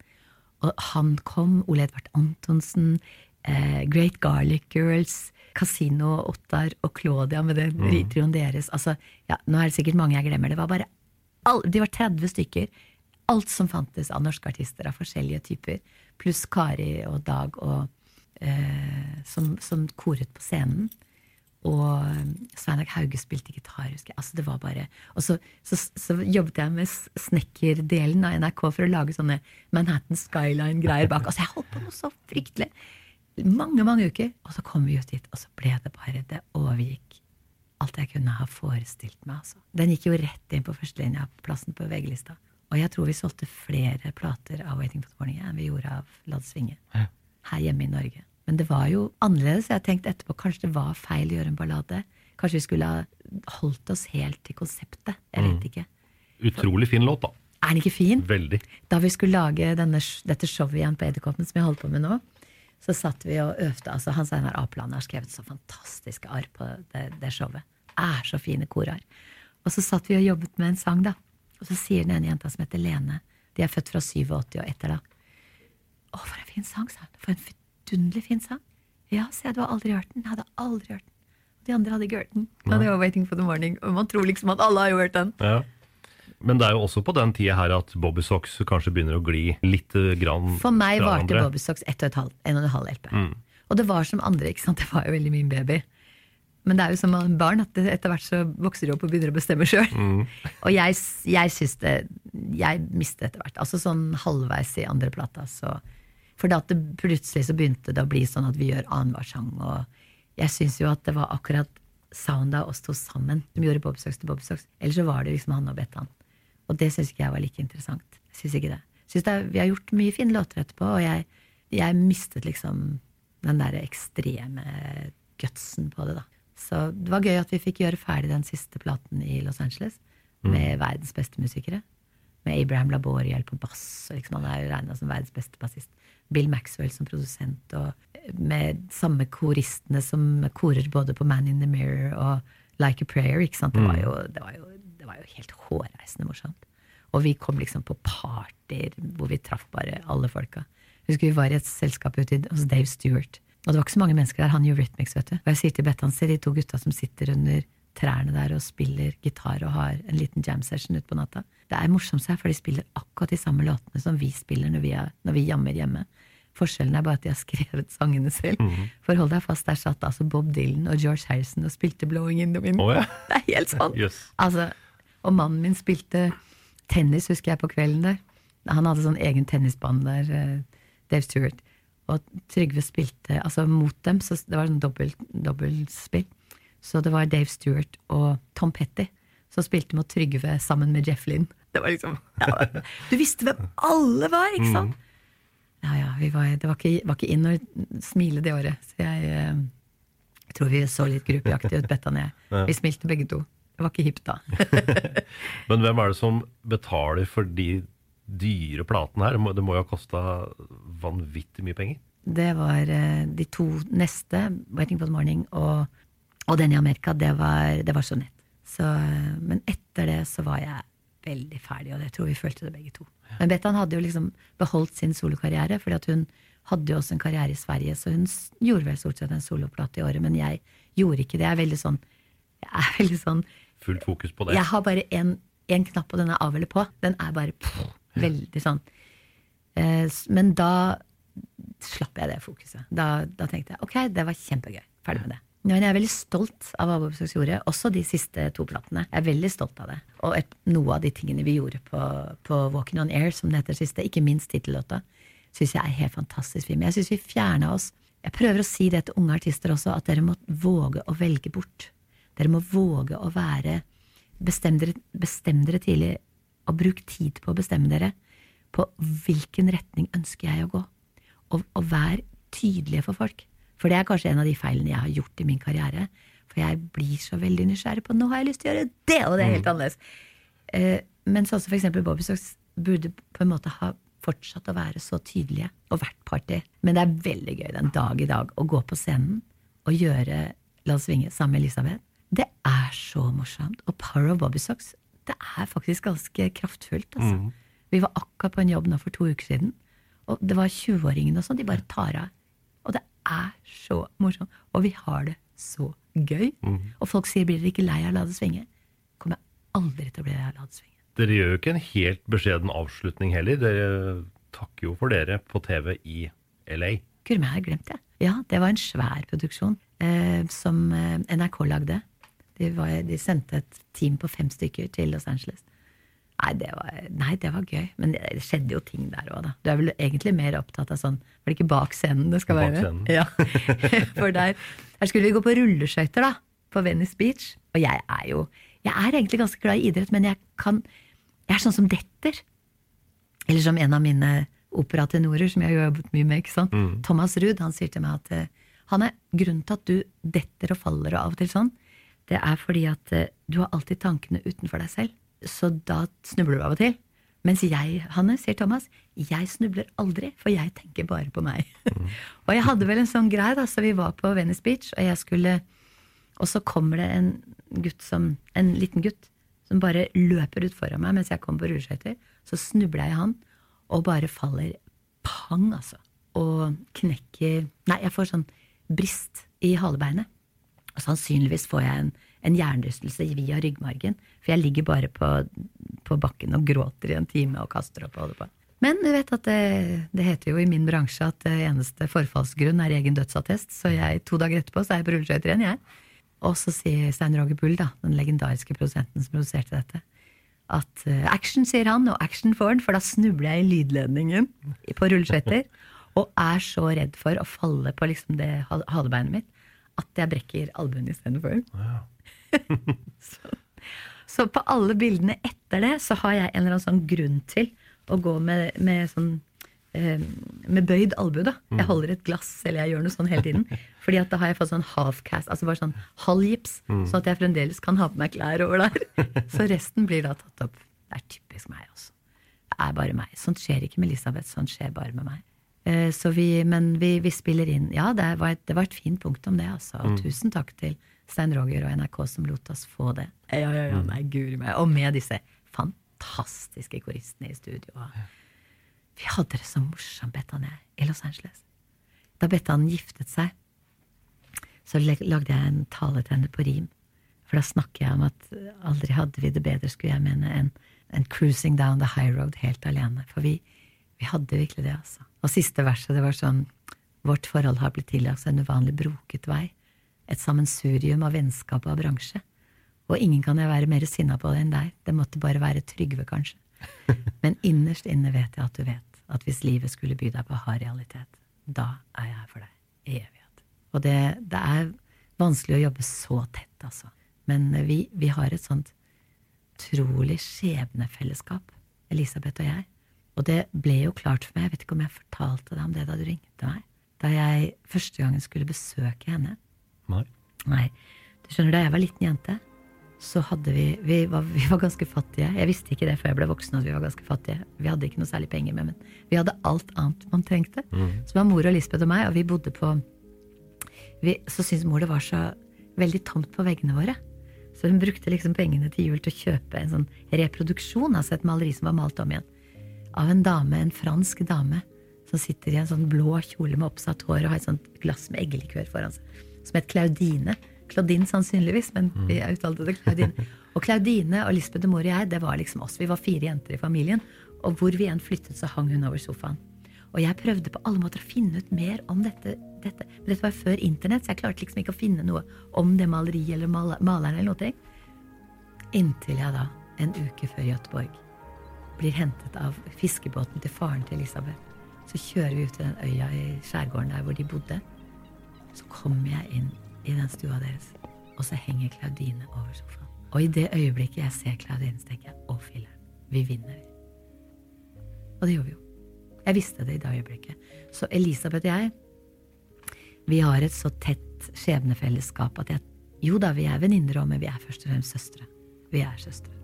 Og han kom, Ole Edvard Antonsen, Uh, Great Garlic Girls, Casino, Ottar og Claudia med den Mm. trioen deres. Altså, ja, nå er det sikkert mange jeg glemmer. Det var bare all, De var 30 stykker. Alt som fantes av norske artister av forskjellige typer. Pluss Kari og Dag og, eh, som, som koret på scenen. Og Sveinak Hauge spilte gitar, husker jeg. Altså, det var bare Og så, så, så jobbet jeg med snekkerdelen av NRK for å lage sånne Manhattan Skyline-greier bak. Altså, jeg holdt på noe så fryktelig. Mange, mange uker. Og så kom vi ut dit, og så ble det bare Det overgikk alt jeg kunne ha forestilt meg. Altså. Den gikk jo rett inn på førstelinja på VG-lista. Og jeg tror vi solgte flere plater av Waiting for the Morning enn vi gjorde av La det svinge. Her hjemme i Norge. Men det var jo annerledes. Jeg tenkte etterpå kanskje det var feil å gjøre en ballade. Kanskje vi skulle ha holdt oss helt til konseptet. Jeg vet Mm. ikke. Utrolig fin låt, da. Er den ikke fin? Veldig. Da vi skulle lage denne, dette showet igjen på Edderkoppen, som jeg holder på med nå, så satt vi og øvde. altså Hans Einar Apeland har skrevet så fantastiske arr på det, det showet. Er så fine korarr. Og så satt vi og jobbet med en sang, da. Og så sier den ene jenta som heter Lene, de er født fra 87 og etter da. Å, for en fin sang, sa hun. For en vidunderlig fin sang. Ja, sa jeg, du har aldri hørt den? Jeg hadde aldri hørt den. De andre hadde ikke hørt den. Og det var Waiting for the Morning. Og man tror liksom at alle har jo hørt den. Ja. Men det er jo også på den tida her at Bobby Socks kanskje begynner å gli litt grann For meg varte bobbysocks Bobby Socks ett og et halvt, en og en halv LP. Mm. Og det var som andre, ikke sant. Det var jo veldig min baby. Men det er jo som barn, at etter hvert så vokser de opp og begynner å bestemme sjøl. Mm. Og jeg, jeg syns det Jeg mistet etter hvert. Altså sånn halvveis i andre plata, så For da at det plutselig så begynte det å bli sånn at vi gjør annenhver sang, og jeg syns jo at det var akkurat sounda oss to sammen som gjorde Bobby Socks til Bobby Socks. Ellers så var det liksom han og Bettan. Og det syns ikke jeg var like interessant. Syns ikke det. Synes det er, vi har gjort mye fine låter etterpå, og jeg, jeg mistet liksom den derre ekstreme gutsen på det, da. Så det var gøy at vi fikk gjøre ferdig den siste platen i Los Angeles Mm. med verdens beste musikere. Med Abraham Laboriel på bass, og liksom han er jo regna som verdens beste bassist. Bill Maxwell som produsent, og med samme koristene som korer både på Man in the Mirror og Like a Prayer. ikke sant? Det var Mm. jo, det var jo, var jo helt hårreisende morsomt. Og vi kom liksom på partyer hvor vi traff bare alle folka. Jeg husker vi var i et selskap ute hos Dave Stewart. Og det var ikke så mange mennesker der. Han Eurythmics, vet du. Og jeg sier til Bettan, se de to gutta som sitter under trærne der og spiller gitar og har en liten jam session utpå natta. Det er morsomt, seg, for de spiller akkurat de samme låtene som vi spiller når vi, er, når vi jammer hjemme. Forskjellen er bare at de har skrevet sangene selv. Mhm. For hold deg fast, der satt altså Bob Dylan og George Harrison og spilte Blowing in the Wind. Oh, ja. Det er helt sant. yes. Altså, og mannen min spilte tennis, husker jeg, på kvelden der. Han hadde sånn egen tennisbane der, eh, Dave Stewart. Og Trygve spilte altså mot dem, så det var sånn dobbelt, dobbeltspill. Så det var Dave Stewart og Tom Petty som spilte mot Trygve sammen med Jeff Lynn. Det var liksom ja, Du visste hvem alle var, ikke sant? Ja, ja, vi var, det var ikke, var ikke inn å smile det året. Så jeg jeg tror vi så litt gruppeaktige ut, Bettan og jeg. Vi smilte begge to. Det var ikke hipt da. Men hvem er det som betaler for de dyre platene her? Det må, jo ha kosta vanvittig mye penger? Det var eh, de to neste, 'Waiting for the Morning' og, og den i Amerika, det var, det var sonett. Så, eh, men etter det så var jeg veldig ferdig, og det tror vi følte det begge to. Men Bettan hadde jo liksom beholdt sin solokarriere, fordi hun hadde jo også en karriere i Sverige, så hun gjorde vel stort sett en soloplate i året, men jeg gjorde ikke det. Jeg er veldig sånn, jeg er veldig sånn Fullt fokus på det? jeg har bare én knapp, og den er av eller på. Den er bare pff, veldig sånn. Eh, men da slapp jeg det fokuset. Da, da tenkte jeg ok, det var kjempegøy. Ferdig med det. Men jeg er veldig stolt av hva Bob gjorde, også de siste to platene. Jeg er veldig stolt av det. Og et, noe av de tingene vi gjorde på, på Walking on Air, som det heter siste, ikke minst tittellåta, syns jeg er helt fantastisk fin. Jeg syns vi fjerna oss Jeg prøver å si det til unge artister også, at dere må våge å velge bort. Dere må våge å være Bestem dere, bestem dere tidlig, og bruk tid på å bestemme dere på hvilken retning ønsker jeg å gå. Og, og vær tydelige for folk. For det er kanskje en av de feilene jeg har gjort i min karriere. For jeg blir så veldig nysgjerrig på nå har jeg lyst til å gjøre det, og det er helt annerledes. Eh, men sånn som for eksempel Bobby Socks burde på en måte ha fortsatt å være så tydelige og vært party. Men det er veldig gøy den dag i dag å gå på scenen og gjøre La oss svinge sammen med Elisabeth. Det er så morsomt. Og Power of Bobby Socks, det er faktisk ganske kraftfullt. Altså. Mm. Vi var akkurat på en jobb nå for to uker siden, og det var 20-åringene og sånn. De bare tar av. Og det er så morsomt. Og vi har det så gøy. Mm. Og folk sier 'blir dere ikke lei av å la det svinge'? Kommer jeg aldri til å bli lei av å la det svinge. Dere gjør jo ikke en helt beskjeden avslutning heller. Dere takker jo for dere på TV i LA. Meg, jeg har glemt det. Ja, det var en svær produksjon eh, som eh, NRK lagde. De, var, de sendte et team på fem stykker til Los Angeles. Nei, det var, nei, det var gøy. Men det, det skjedde jo ting der òg, da. Du er vel egentlig mer opptatt av sånn Var det ikke bak scenen det skal være? scenen. Ja. For der, der skulle vi gå på rulleskøyter, da. På Venice Beach. Og jeg er jo Jeg er egentlig ganske glad i idrett, men jeg kan Jeg er sånn som detter. Eller som en av mine operatenorer, som jeg har jobbet mye med, ikke sant? Mm. Thomas Ruud, han sier til meg at eh, han er grunnen til at du detter og faller og av og til sånn, det er fordi at eh, du har alltid tankene utenfor deg selv. Så da snubler du av og til. Mens jeg, Hanne, sier Thomas, jeg snubler aldri, for jeg tenker bare på meg. og jeg hadde vel en sånn greie, da, så vi var på Venice Beach, og jeg skulle Og så kommer det en gutt som En liten gutt som bare løper ut foran meg mens jeg kommer på rulleskøyter. Så snubler jeg i han, og bare faller pang, altså. Og knekker Nei, jeg får sånn brist i halebeinet. Og sannsynligvis får jeg en, en hjernerystelse via ryggmargen. For jeg ligger bare på, på bakken og gråter i en time og kaster opp og holder på. Men du vet at det, det heter jo i min bransje at det eneste forfallsgrunn er egen dødsattest. Så jeg, to dager etterpå så er jeg på rulleskøyter igjen, jeg. Og så sier Stein Roger Bull, da, den legendariske produsenten som produserte dette, at eh, action, sier han, og action får han, for da snubler jeg i lydledningen på rulleskøyter. Og er så redd for å falle på liksom det hal- halebeinet mitt at jeg brekker albuen istedenfor. så, så på alle bildene etter det så har jeg en eller annen sånn grunn til å gå med, med sånn eh, med bøyd albue. da. Jeg holder et glass eller jeg gjør noe sånn hele tiden. Fordi at da har jeg fått sånn half-cast, altså bare sånn halv gips, Mm. sånn at jeg fremdeles kan ha på meg klær over der. Så resten blir da tatt opp. Det er typisk meg også. Det er bare meg. Sånt skjer ikke med Elisabeth, sånt skjer bare med meg. Eh, Så vi, men vi, vi spiller inn Ja, det var, et, det var et fint punktum, det, altså. Og Mm. tusen takk til Stein Roger og NRK som lot oss få det. Ja, ja, ja, nei, guri meg. Og med disse fantastiske koristene i studio. Vi hadde det så morsomt, Bettan og jeg, i Los Angeles. Da Bettan giftet seg, så lagde jeg en tale til henne på rim. For da snakker jeg om at aldri hadde vi det bedre, skulle jeg mene, enn enn cruising down the high road helt alene. For vi, vi hadde virkelig det, altså. Og siste verset, det var sånn Vårt forhold har blitt tillagt en uvanlig broket vei. Et sammensurium av vennskap og av bransje. Og ingen kan jeg være mer sinna på det enn deg. Det måtte bare være Trygve, kanskje. Men innerst inne vet jeg at du vet at hvis livet skulle by deg på hard realitet, da er jeg her for deg i evighet. Og det, det er vanskelig å jobbe så tett, altså. Men vi, vi har et sånt utrolig skjebnefellesskap, Elisabeth og jeg. Og det ble jo klart for meg, jeg vet ikke om jeg fortalte deg om det da du ringte meg, da jeg første gangen skulle besøke henne. Nei. Nei. Du skjønner, da jeg var liten jente, så hadde vi vi var, vi var ganske fattige. Jeg visste ikke det før jeg ble voksen at vi var ganske fattige. Vi hadde ikke noe særlig penger med, men vi hadde alt annet man trengte. Mm. Så var mor og Lisbeth og meg, og vi bodde på vi, Så syntes mor det var så veldig tomt på veggene våre. Så hun brukte liksom pengene til jul til å kjøpe en sånn reproduksjon, altså et maleri som var malt om igjen. Av en dame, en fransk dame, som sitter i en sånn blå kjole med oppsatt hår og har et sånt glass med eggelikør foran seg. Som het Claudine. Claudine sannsynligvis, men vi uttalte det Claudine. Og Claudine og Lisbeth og mor og jeg, det var liksom oss. Vi var fire jenter i familien. Og hvor vi enn flyttet, så hang hun over sofaen. Og jeg prøvde på alle måter å finne ut mer om dette. dette. Men dette var før internett, så jeg klarte liksom ikke å finne noe om det maleriet eller mal maleren eller noe. Inntil jeg da, en uke før Göteborg, blir hentet av fiskebåten til faren til Elisabeth. Så kjører vi ut til den øya i skjærgården der hvor de bodde. Så kommer jeg inn i den stua deres, og så henger Claudine over sofaen. Og i det øyeblikket jeg ser Claudine, så tenker jeg å filler'n, vi vinner. Og det gjorde vi jo. Jeg visste det i det øyeblikket. Så Elisabeth og jeg, vi har et så tett skjebnefellesskap at jeg Jo da, vi er venninner òg, men vi er først og fremst søstre. Vi er søstre.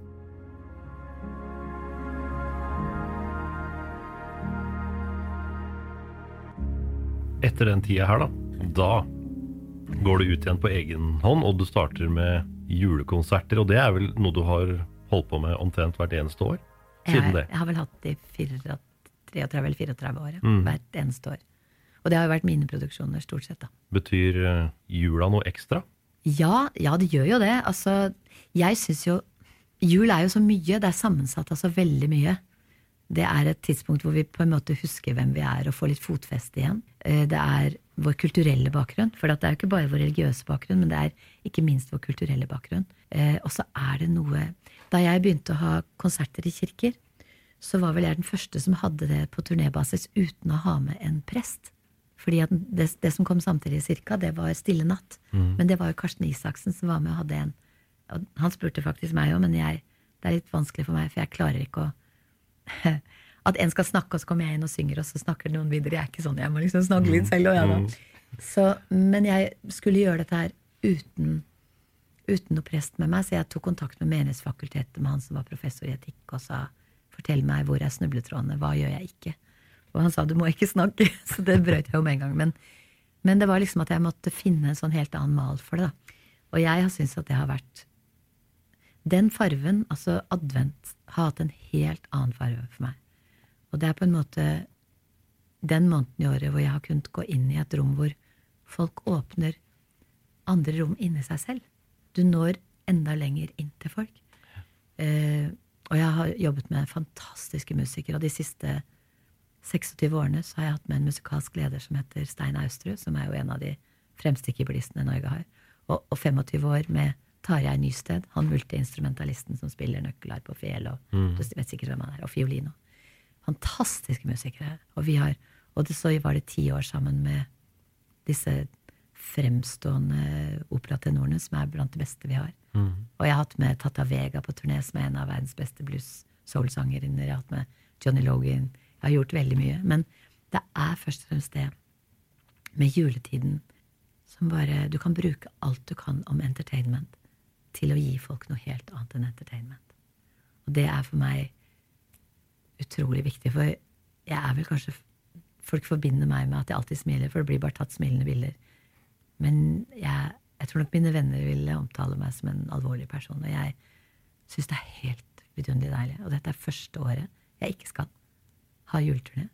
Etter den tida her, da, da går du ut igjen på egen hånd, og du starter med julekonserter. Og det er vel noe du har holdt på med omtrent hvert eneste år? Siden det. jeg har vel hatt det i 34 eller 34 år. ja. Mm. Hvert eneste år. Og det har jo vært mine produksjoner, stort sett. da. Betyr eh, jula noe ekstra? Ja, ja, det gjør jo det. Altså, jeg syns jo Jul er jo så mye. Det er sammensatt av så veldig mye. Det er et tidspunkt hvor vi på en måte husker hvem vi er, og får litt fotfeste igjen. Eh, Det er vår kulturelle bakgrunn. For det er jo ikke bare vår religiøse bakgrunn, men det er ikke minst vår kulturelle bakgrunn. Eh, Og så er det noe Da jeg begynte å ha konserter i kirker, så var vel jeg den første som hadde det på turnébasis uten å ha med en prest. Fordi det, det som kom samtidig cirka, det var Stille natt. Mm. Men det var jo Karsten Isaksen som var med og hadde en. Og han spurte faktisk meg òg, men jeg, det er litt vanskelig for meg, for jeg klarer ikke å At en skal snakke, og så kommer jeg inn og synger, og så snakker noen videre. Jeg er ikke sånn, jeg må liksom snakke litt selv. Og jeg, da. Så, men jeg skulle gjøre dette her uten, uten noe prest med meg, så jeg tok kontakt med Menighetsfakultetet med han som var professor i etikk, og sa Fortell meg hvor er snubletrådene, hva gjør jeg ikke? Og han sa du må ikke snakke, så det brøt jeg jo med en gang. Men, men det var liksom at jeg måtte finne en sånn helt annen mal for det. da. Og jeg har syntes at det har vært Den farven, altså advent, har hatt en helt annen farve for meg. Og det er på en måte den måneden i året hvor jeg har kunnet gå inn i et rom hvor folk åpner andre rom inni seg selv. Du når enda lenger inn til folk. Eh, og jeg har jobbet med fantastiske musikere, og de siste 26 årene så har jeg hatt med en musikalsk leder som heter Stein Austrud, som er jo en av de fremste keyboardistene Norge har. Og, og 25 år med Tarjei Nysted, han multiinstrumentalisten som spiller nøkkelarp på fel, og Mm. du vet sikkert hvem han er, og fiolin. Og. Fantastiske musikere. Og, vi har, og det, så var det ti år sammen med disse fremstående operatenorene som er blant de beste vi har. Mm. Og jeg har hatt med Tata Vega på turné, som er en av verdens beste blues-soul-sangerinner. Jeg har hatt med Johnny Logan. Jeg har gjort veldig mye. Men det er først og fremst det med juletiden som bare Du kan bruke alt du kan om entertainment til å gi folk noe helt annet enn entertainment. Og det er for meg utrolig viktig, for jeg er vel kanskje Folk forbinder meg med at jeg alltid smiler, for det blir bare tatt smilende bilder. Men jeg, jeg tror nok mine venner ville omtale meg som en alvorlig person. Og jeg syns det er helt vidunderlig deilig. Og dette er første året jeg ikke skal ha juleturné.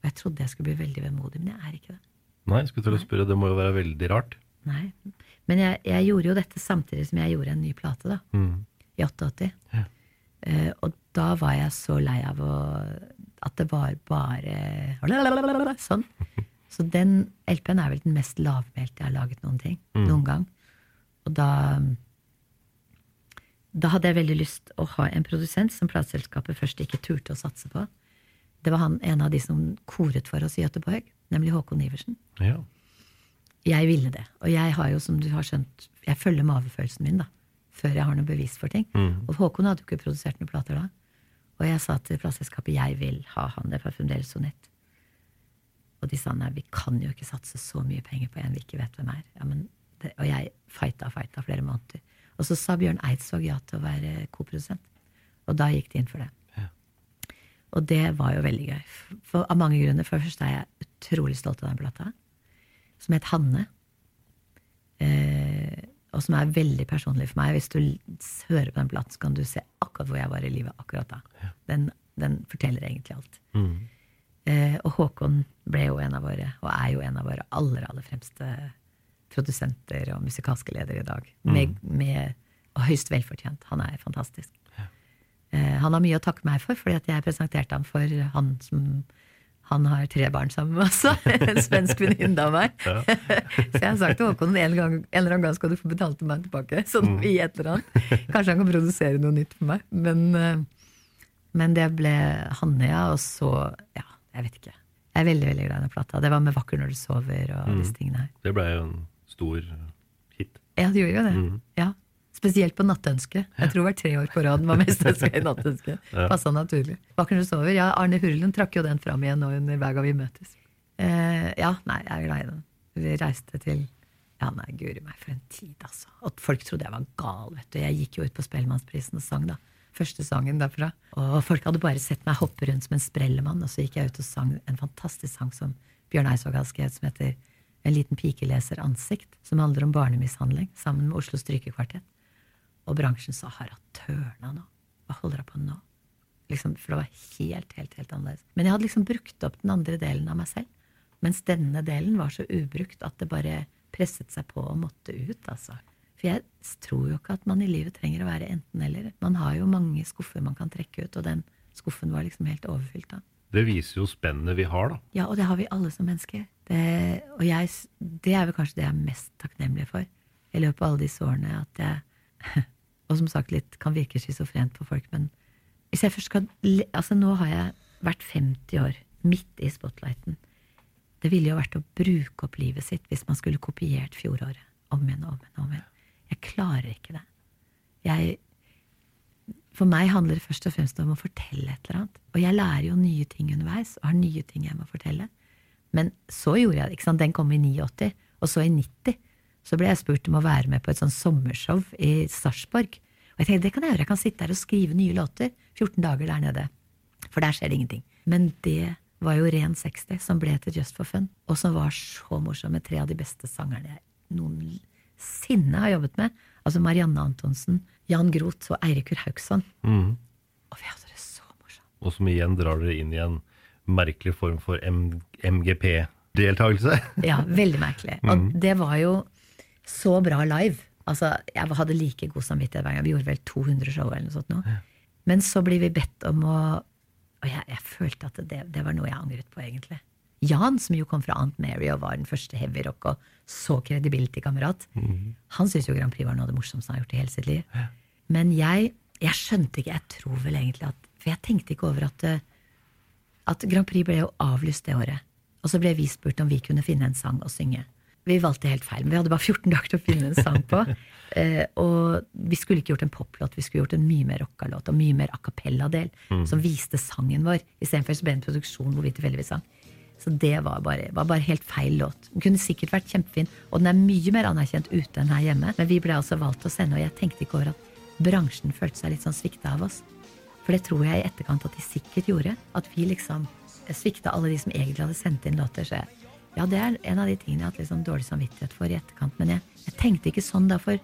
Og jeg trodde jeg skulle bli veldig vemodig, men jeg er ikke det. Nei, jeg skulle til å spørre, det må jo være veldig rart. Nei. Men jeg, jeg gjorde jo dette samtidig som jeg gjorde en ny plate, da. Mm. I 88. Eh, og da var jeg så lei av å At det var bare sånn. Så den LP-en er vel den mest lavmælte jeg har laget noen ting. Mm. Noen gang. Og da Da hadde jeg veldig lyst å ha en produsent som plateselskapet først ikke turte å satse på. Det var han, en av de som koret for oss i Göteborg, nemlig Håkon Iversen. Ja. Jeg ville det. Og jeg har jo, som du har skjønt, jeg følger magefølelsen min, da. Før jeg har noe bevis for ting. Mm. Og Håkon hadde jo ikke produsert noen plater da. Og jeg sa til plateselskapet jeg vil ha han, det var fremdeles Sonett. Og de sa nei, vi kan jo ikke satse så mye penger på en vi ikke vet hvem er. Ja, men det, og jeg fighta og fighta flere måneder. Og så sa Bjørn Eidsvåg ja til å være koprodusent. Og da gikk de inn for det. Og det var jo veldig gøy. For, av mange grunner. For det første er jeg utrolig stolt av den plata. Som het Hanne. Eh, og som er veldig personlig for meg. Hvis du hører på den platen, så kan du se akkurat hvor jeg var i livet akkurat da. Den, den forteller egentlig alt. Mm. Eh, og Håkon ble jo en av våre, og er jo en av våre aller, aller fremste produsenter og musikalske ledere i dag. Med, med, og høyst velfortjent. Han er fantastisk. Eh, han har mye å takke meg for, fordi jeg presenterte ham for han som han har tre barn sammen med oss, En svensk venninne av meg. Ja. Så jeg har sagt til Håkon en, gang, en eller annen gang skal du få betalt meg tilbake. Sånn Mm. i et eller annet. Kanskje han kan produsere noe nytt for meg. Men, eh, men det ble Hanne, ja. Og så Ja, jeg vet ikke. Jeg er veldig veldig glad i den plata. Det var med 'Vakker når du sover' og Mm. disse tingene her. Det ble jo en stor hit. Ja, det gjorde jo det. Mm. Ja. Spesielt på Nattønske. Jeg tror det var tre år på rad var mest ønska i Nattønske. Ja. Passa naturlig. Vakker du sover. Ja, Arne Hurlen trakk jo den fram igjen nå under hver gang vi møtes. Eh, ja, nei, jeg er glad i den. Vi reiste til Ja, nei, guri meg, for en tid, altså. Og folk trodde jeg var gal, vet du. Jeg gikk jo ut på Spellemannsprisen og sang, da. Første sangen derfra. Og folk hadde bare sett meg hoppe rundt som en sprellemann, og så gikk jeg ut og sang en fantastisk sang som Bjørn Eidsvåg har skrevet, som heter En liten pike leser ansikt, som handler om barnemishandling, sammen med Oslo Strykekvartett. Og bransjen sa 'har hatt tørna nå'. Hva holder hun på nå? Liksom, for det var helt, helt, helt annerledes. Men jeg hadde liksom brukt opp den andre delen av meg selv. Mens denne delen var så ubrukt at det bare presset seg på og måtte ut, altså. For jeg tror jo ikke at man i livet trenger å være enten-eller. Man har jo mange skuffer man kan trekke ut, og den skuffen var liksom helt overfylt da. Det viser jo spennet vi har, da. Ja, og det har vi alle som mennesker. Det, og jeg, det er vel kanskje det jeg er mest takknemlig for i løpet av alle disse årene. At jeg, og som sagt litt kan virke schizofrent på folk, men hvis jeg først skal Altså, nå har jeg vært 50 år, midt i spotlighten. Det ville jo vært å bruke opp livet sitt hvis man skulle kopiert fjoråret. Om igjen og om igjen. og om igjen. Jeg klarer ikke det. Jeg for meg handler det først og fremst om å fortelle et eller annet. Og jeg lærer jo nye ting underveis, og har nye ting jeg må fortelle. Men så gjorde jeg det. ikke sant? Den kom i 89, og så i 90 så ble jeg spurt om å være med på et sånn sommershow i Sarpsborg. Og jeg tenkte det kan jeg gjøre, jeg kan sitte der og skrive nye låter. 14 dager der nede. For der skjer det ingenting. Men det var jo ren 60, som ble til Just for Fun, og som var så morsom med tre av de beste sangerne jeg noensinne har jobbet med. Altså Marianne Antonsen, Jan Groth og Eirikur Haugsson. Mm. Og vi hadde det så morsomt. Og som igjen drar dere inn i en merkelig form for MGP-deltakelse. Ja, veldig merkelig. Og mm. det var jo så bra live. Altså, jeg hadde like god samvittighet hver gang. Vi gjorde vel 200 show eller noe sånt nå. Men så blir vi bedt om å Og jeg, jeg følte at det, det var noe jeg angret på, egentlig. Jan, som jo kom fra Aunt Mary og var den første heavy rock og så credibility-kamerat, han syntes jo Grand Prix var noe av det morsomste han har gjort i hele sitt liv. Men jeg, jeg skjønte ikke, jeg tror vel egentlig at For jeg tenkte ikke over at, eh, at Grand Prix ble jo avlyst det året. Og så ble vi spurt om vi kunne finne en sang å synge. Vi valgte helt feil, men vi hadde bare 14 dager til å finne en sang på. Eh, og vi skulle ikke gjort en poplåt, vi skulle gjort en mye mer rocka låt og mye mer a cappella-del Mm. som viste sangen vår, istedenfor så ble det en produksjon hvor vi tilfeldigvis sang. Så det var bare, var bare helt feil låt. Den kunne sikkert vært kjempefin, og den er mye mer anerkjent ute enn her hjemme. Men vi ble altså valgt å sende, og jeg tenkte ikke over at bransjen følte seg litt sånn svikta av oss. For det tror jeg i etterkant at de sikkert gjorde. At vi liksom svikta alle de som egentlig hadde sendt inn låter. Så jeg, ja, det er en av de tingene jeg har hatt sånn dårlig samvittighet for i etterkant. Men jeg, jeg tenkte ikke sånn da, for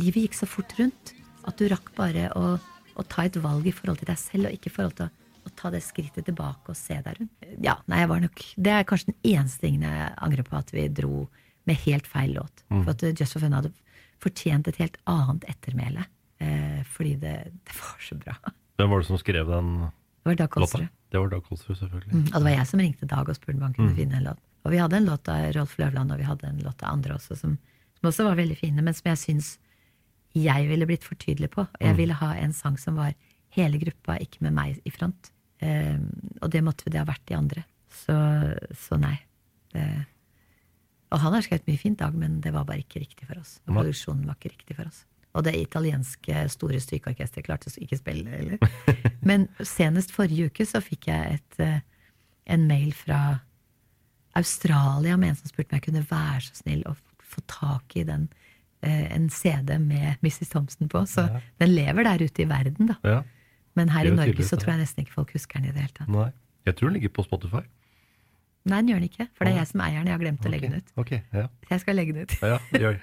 livet gikk så fort rundt. At du rakk bare å, å ta et valg i forhold til deg selv, og ikke i forhold til å, å ta det skrittet tilbake og se deg rundt. Ja, nei, jeg var nok Det er kanskje den eneste tingen jeg angrer på, at vi dro med helt feil låt. Mm. For at Just for Fun hadde fortjent et helt annet ettermæle. Eh, fordi det, det var så bra. Hvem var det som skrev den Det var Dag? Kolsrud. Det var Dag Kolsrud, selvfølgelig. Mm, og det var jeg som ringte Dag og spurte om han kunne Mm. finne en låt. Og vi hadde en låt av Rolf Løvland, og vi hadde en låt av andre også, som, som også var veldig fine, men som jeg syns jeg ville blitt for tydelig på. Jeg Mm. ville ha en sang som var hele gruppa, ikke med meg i front. Um, og det måtte det ha vært de andre. Så, så nei. Det, og han har skrevet mye fint, Dag, men det var bare ikke riktig for oss. Og produksjonen var ikke riktig for oss. Og det italienske store strykeorkesteret klarte så ikke spille heller. Men senest forrige uke så fikk jeg et, eh, en mail fra Australia med en som spurte om jeg kunne være så snill å få tak i den, eh, en CD med Mrs. Thompson på. Så Ja. den lever der ute i verden, da. Ja. Men her i Norge tydeligvis så tror jeg nesten ikke folk husker den i det hele tatt. Nei. Jeg tror den ligger på Spotify. Nei, den gjør den ikke, for det er jeg som eier den. Jeg har glemt å legge den ut. Ok, ja. Så jeg skal legge den ut.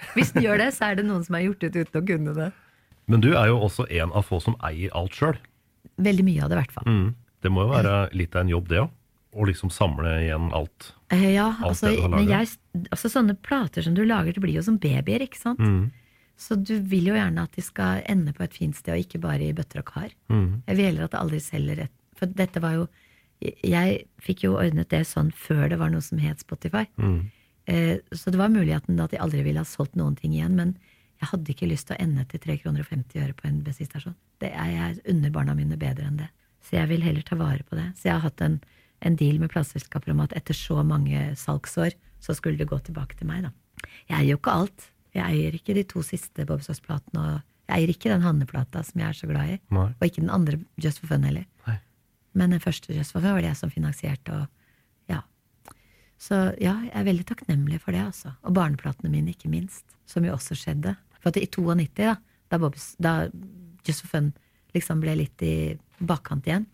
Hvis den gjør det, så er det noen som har gjort det uten å kunne det. Men du er jo også en av få som eier alt sjøl. Veldig mye av det, i hvert fall. Mm. Det må jo være litt av en jobb, det òg. Å liksom samle igjen alt. Eh, Ja, Alt altså, jeg, altså sånne plater som du lager, det blir jo som babyer, ikke sant? Mm. Så du vil jo gjerne at de skal ende på et fint sted, og ikke bare i bøtter og kar. Mm. Jeg vil heller at det aldri selger et For dette var jo Jeg fikk jo ordnet det sånn før det var noe som het Spotify. Mm. Eh, Så det var muligheten at de aldri ville ha solgt noen ting igjen, men jeg hadde ikke lyst til å ende til 3 kroner og 50 øre på en bensinstasjon. Det er jeg unner barna mine bedre enn det. Så jeg vil heller ta vare på det. Så jeg har hatt en, en deal med plateselskaper om at etter så mange salgsår, så skulle det gå tilbake til meg, da. Jeg eier jo ikke alt. Jeg eier ikke de to siste Bob Soss-platene, og jeg eier ikke den Hanne-plata som jeg er så glad i. Nei. Og ikke den andre Just for Fun heller. Nei. Men den første Just for Fun var det jeg som finansierte, og ja. Så ja, jeg er veldig takknemlig for det, altså. Og barneplatene mine, ikke minst. Som jo også skjedde. For at i 92, da, da, Bobs, da Just for Fun liksom ble litt i bakkant igjen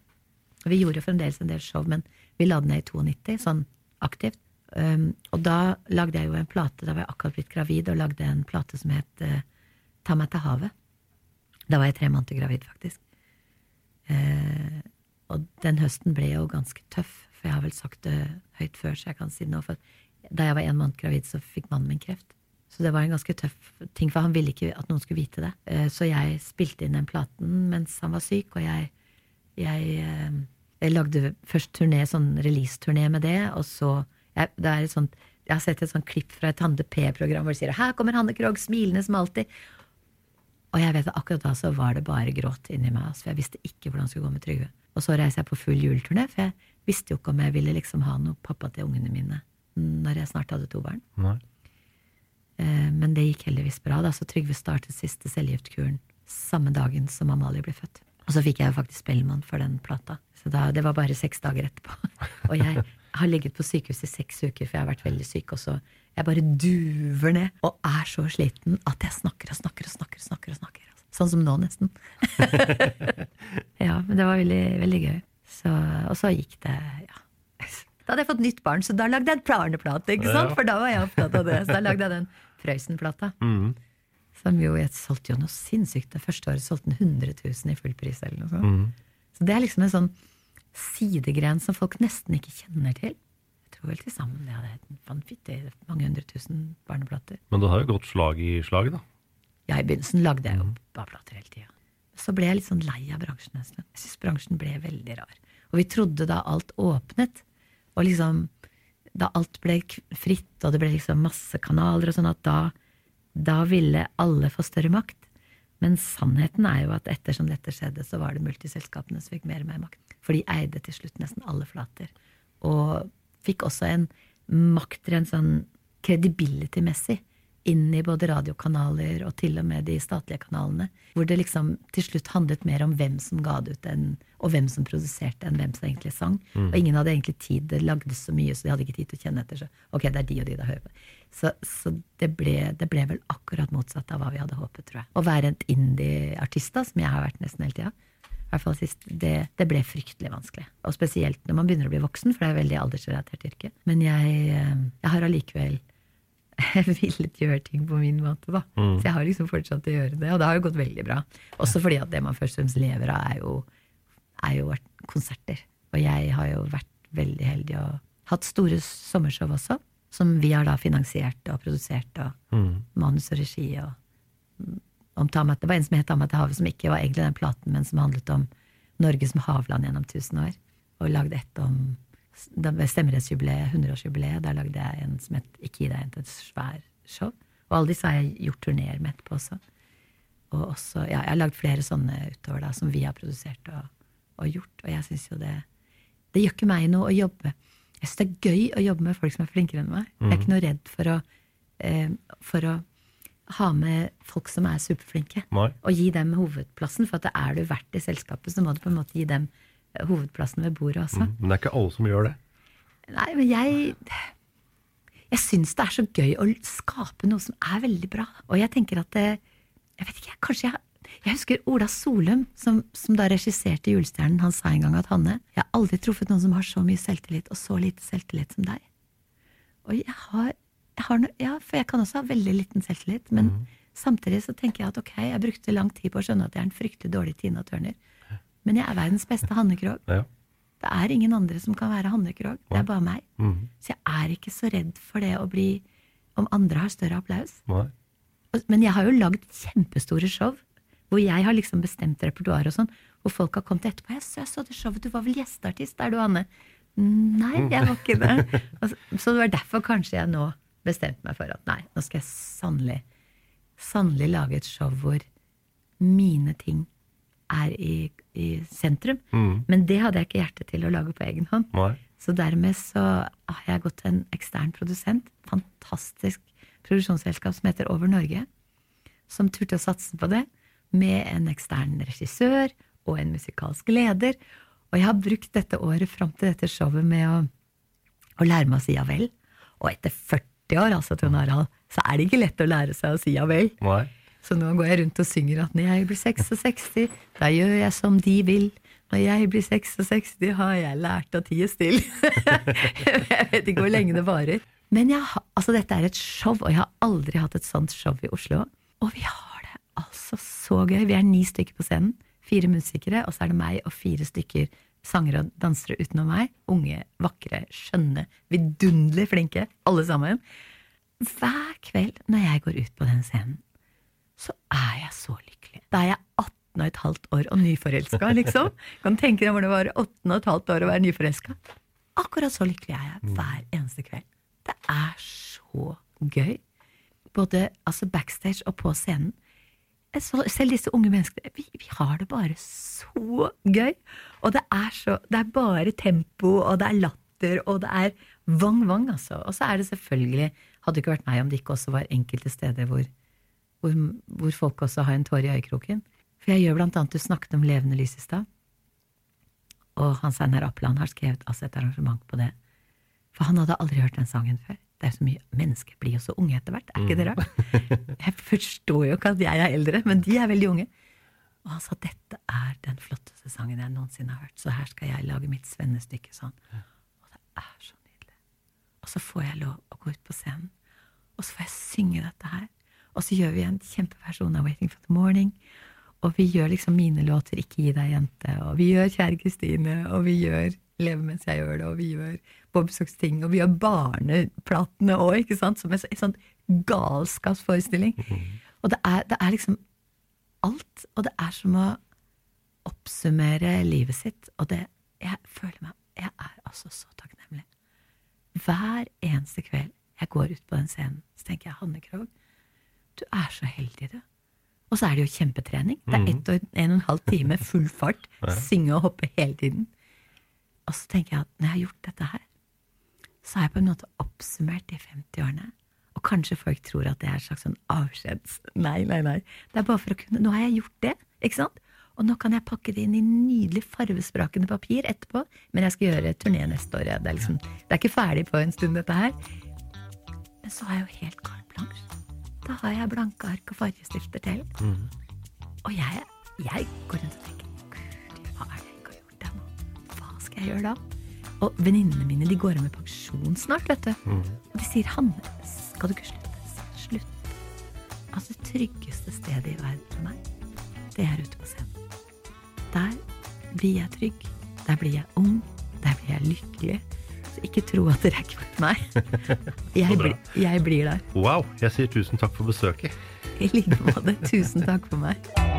Vi gjorde jo fremdeles en del show, men vi la den ned i 92, sånn aktivt. Um, og da lagde jeg jo en plate, da var jeg akkurat blitt gravid, og lagde en plate som het uh, Ta meg til havet. Da var jeg tre måneder gravid, faktisk. Uh, og den høsten ble jo ganske tøff, for jeg har vel sagt det høyt før, så jeg kan si det nå. For da jeg var en måned gravid, så fikk mannen min kreft. Så det var en ganske tøff ting, for han ville ikke at noen skulle vite det. Uh, så jeg spilte inn den platen mens han var syk, og jeg, jeg, eh, jeg lagde først turné, sånn release-turné med det, og så jeg, det er et sånt, jeg har sett et sånt klipp fra et Hande P-program hvor de sier 'Her kommer Hanne Krogh, smilende som alltid'. Og jeg vet at akkurat da så var det bare gråt inni meg, altså, for jeg visste ikke hvordan det skulle gå med Trygve. Og så reiser jeg på full juleturné, for jeg visste jo ikke om jeg ville liksom ha noe pappa til ungene mine når jeg snart hadde to barn. Nei. Eh, Men det gikk heldigvis bra, da, så Trygve startet siste cellegiftkuren samme dagen som Amalie ble født. Og så fikk jeg faktisk Spellemann for den plata. Så da, det var bare seks dager etterpå. Og jeg har ligget på sykehus i seks uker, for jeg har vært veldig syk. Og så jeg bare duver ned og er så sliten at jeg snakker og snakker og snakker. og snakker, og snakker. Sånn som nå, nesten. ja, men det var veldig, veldig gøy. Så, og så gikk det ja. Da hadde jeg fått nytt barn, så da lagde jeg en planeplate, ikke sant? Ja. For da var jeg opptatt av det. Så da lagde jeg den Prøysen-plata. Mhm. Som jo jeg solgte jo noe sinnssykt. Det første året solgte den 100 000 i full pris. eller noe sånt. Mm. Så det er liksom en sånn sidegren som folk nesten ikke kjenner til. Jeg tror vel til sammen det hadde vanvittig mange hundre tusen barneplater. Men det har jo gått slag i slag, da. Ja, i begynnelsen lagde jeg jo bare plater hele tida. Så ble jeg litt sånn lei av bransjen Nesten. Jeg syns bransjen ble veldig rar. Og vi trodde da alt åpnet, og liksom da alt ble fritt, og det ble liksom masse kanaler og sånn, at da, da ville alle få større makt. Men sannheten er jo at ettersom dette skjedde, så var det multiselskapene som fikk mer og mer makt. For de eide til slutt nesten alle flater. Og fikk også en makt rent sånn credibility-messig inn i både radiokanaler og til og med de statlige kanalene. Hvor det liksom til slutt handlet mer om hvem som ga det ut, en, og hvem som produserte, enn hvem som egentlig sang. Mm. Og ingen hadde egentlig tid, det lagdes så mye, så de hadde ikke tid til å kjenne etter. Så ok, det er de og de det hører på. Så, så det, ble, det ble vel akkurat motsatt av hva vi hadde håpet, tror jeg. Å være en indie-artist, da, som jeg har vært nesten hele tida, i hvert fall sist, det, det ble fryktelig vanskelig. Og spesielt når man begynner å bli voksen, for det er veldig aldersrelatert yrke. Men jeg, eh, jeg har allikevel villet gjøre ting på min måte, da. Mm. Så jeg har liksom fortsatt å gjøre det, og det har jo gått veldig bra. Også fordi at det man først og fremst lever av, er jo, er jo konserter. Og jeg har jo vært veldig heldig og hatt store sommershow også, som vi har da finansiert og produsert, og Mm. manus og regi og mm, om Tamat, Det var en som het Ta meg til havet, som ikke var egentlig den platen, men som handlet om Norge som havland gjennom tusen år. Og lagde et om stemmerettsjubileet, 100-årsjubileet, der lagde jeg en som het Ikke gi deg en et svær show. Og alle disse har jeg gjort turneer med etterpå også. Og også, ja, jeg har lagd flere sånne utover da, som vi har produsert og, og gjort. Og jeg syns jo det Det gjør ikke meg noe å jobbe Jeg syns det er gøy å jobbe med folk som er flinkere enn meg. Jeg er ikke noe redd for å, eh, for å ha med folk som er superflinke, Nei. og gi dem hovedplassen. For at det er du verdt i selskapet, så må du på en måte gi dem hovedplassen ved bordet også. Mm. Men det er ikke alle som gjør det. Nei, men jeg Jeg syns det er så gøy å skape noe som er veldig bra. Og jeg tenker at det, Jeg vet ikke, kanskje jeg Jeg husker Ola Solum, som, som da regisserte Julestjernen. Han sa en gang at Hanne, jeg har aldri truffet noen som har så mye selvtillit og så lite selvtillit som deg. Og jeg har, jeg har no- Ja, for jeg kan også ha veldig liten selvtillit, men samtidig så tenker jeg at ok, jeg brukte lang tid på å skjønne at jeg er en fryktelig dårlig Tina Turner. Men jeg er verdens beste Hanne Krogh. Ja. Det er ingen andre som kan være Hanne Krogh. Det er bare meg. Mhm. Så jeg er ikke så redd for det å bli Om andre har større applaus. Nei. Men jeg har jo lagd kjempestore show hvor jeg har liksom bestemt repertoar og sånn. Hvor folk har kommet etterpå. Jeg så, jeg så det showet, du var vel gjesteartist? Er du Anne? Nei, jeg var ikke det. Så- Så det var derfor kanskje jeg nå bestemte meg for at nei, nå skal jeg sannelig, sannelig lage et show hvor mine ting er i, i sentrum. Mm. Men det hadde jeg ikke hjerte til å lage på egen hånd. Nei. Så dermed så har jeg gått til en ekstern produsent, fantastisk produksjonsselskap som heter Over Norge, som turte å satse på det, med en ekstern regissør og en musikalsk leder. Og jeg har brukt dette året fram til dette showet med å, å lære meg å si ja vel. Og etter 40 år, altså, Trond Harald, så er det ikke lett å lære seg å si ja vel. Nei. Så nå går jeg rundt og synger at når jeg blir 66, da gjør jeg som de vil. Når jeg blir 66, har jeg lært å tie stille. jeg vet ikke hvor lenge det varer. Men jeg, altså, dette er et show, og jeg har aldri hatt et sånt show i Oslo. Og vi har det altså så gøy. Vi er ni stykker på scenen. Fire musikere, og så er det meg og fire stykker sangere og dansere utenom meg. Unge, vakre, skjønne, vidunderlig flinke, alle sammen. Hver kveld når jeg går ut på den scenen, så er jeg så lykkelig. Da er jeg 18 og et halvt år og nyforelska, liksom. Kan tenke deg hvor det var 18 og et halvt år å være nyforelska. Akkurat så lykkelig er jeg hver eneste kveld. Det er så gøy. Både altså backstage og på scenen. Så, selv disse unge menneskene, vi, vi har det bare så gøy. Og det er så Det er bare tempo, og det er latter, og det er vang-vang, altså. Og så er det selvfølgelig Hadde det ikke vært meg om det ikke også var enkelte steder hvor, hvor, hvor folk også har en tåre i øyekroken. For jeg gjør blant annet Du snakket om levende lys i stad. Og Hans Einar Appeland har skrevet altså et arrangement på det. For han hadde aldri hørt den sangen før. Det er så mye Mennesker blir jo så unge etter hvert, er ikke det rart? Jeg forstår jo ikke at jeg er eldre, men de er veldig unge. Og han sa dette er den flotteste sangen jeg noensinne har hørt, så her skal jeg lage mitt svennestykke sånn. Og det er så nydelig. Og så får jeg lov å gå ut på scenen, og så får jeg synge dette her. Og så gjør vi en kjempeversjon av Waiting for the Morning. Og vi gjør liksom mine låter, Ikke gi deg, jente, og vi gjør Kjære Kristine, og vi gjør Leve mens jeg gjør det, og vi gjør Bob Socks ting, og vi gjør barneplatene òg, ikke sant? Som en, en sånn galskapsforestilling. Og det er, det er liksom alt, og det er som å oppsummere livet sitt, og det Jeg føler meg Jeg er altså så takknemlig. Hver eneste kveld jeg går ut på den scenen, så tenker jeg Hanne Krogh, du er så heldig, du. Og så er det jo kjempetrening. Det er Mhm. ett og en og en halv time, full fart, synge og hoppe hele tiden. Og så tenker jeg at når jeg har gjort dette her, så har jeg på en måte oppsummert de 50-årene. Og kanskje folk tror at det er en slags sånn avskjeds... Nei, nei, nei. Det er bare for å kunne Nå har jeg gjort det, ikke sant? Og nå kan jeg pakke det inn i nydelig farvesprakende papir etterpå. Men jeg skal gjøre turné neste år. ja. Det er, liksom, det er ikke ferdig på en stund, dette her. Men så har jeg jo helt carte blanche. Da har jeg blanke ark og fargestifter til. Og jeg, jeg går rundt og tenker Gud, hva er det jeg har gjort nå? Hva skal jeg gjøre da? Og venninnene mine de går av med pensjon snart, vet du. Og de sier 'Hanne, skal du ikke slutte?' Slutt. Altså, det tryggeste stedet i verden for meg, det er ute på scenen. Der blir jeg trygg. Der blir jeg ung. Der blir jeg lykkelig. Så ikke tro at dere er kvitt meg. Jeg, bli, jeg blir der. Wow, jeg sier tusen takk for besøket. I like måte. Tusen takk for meg.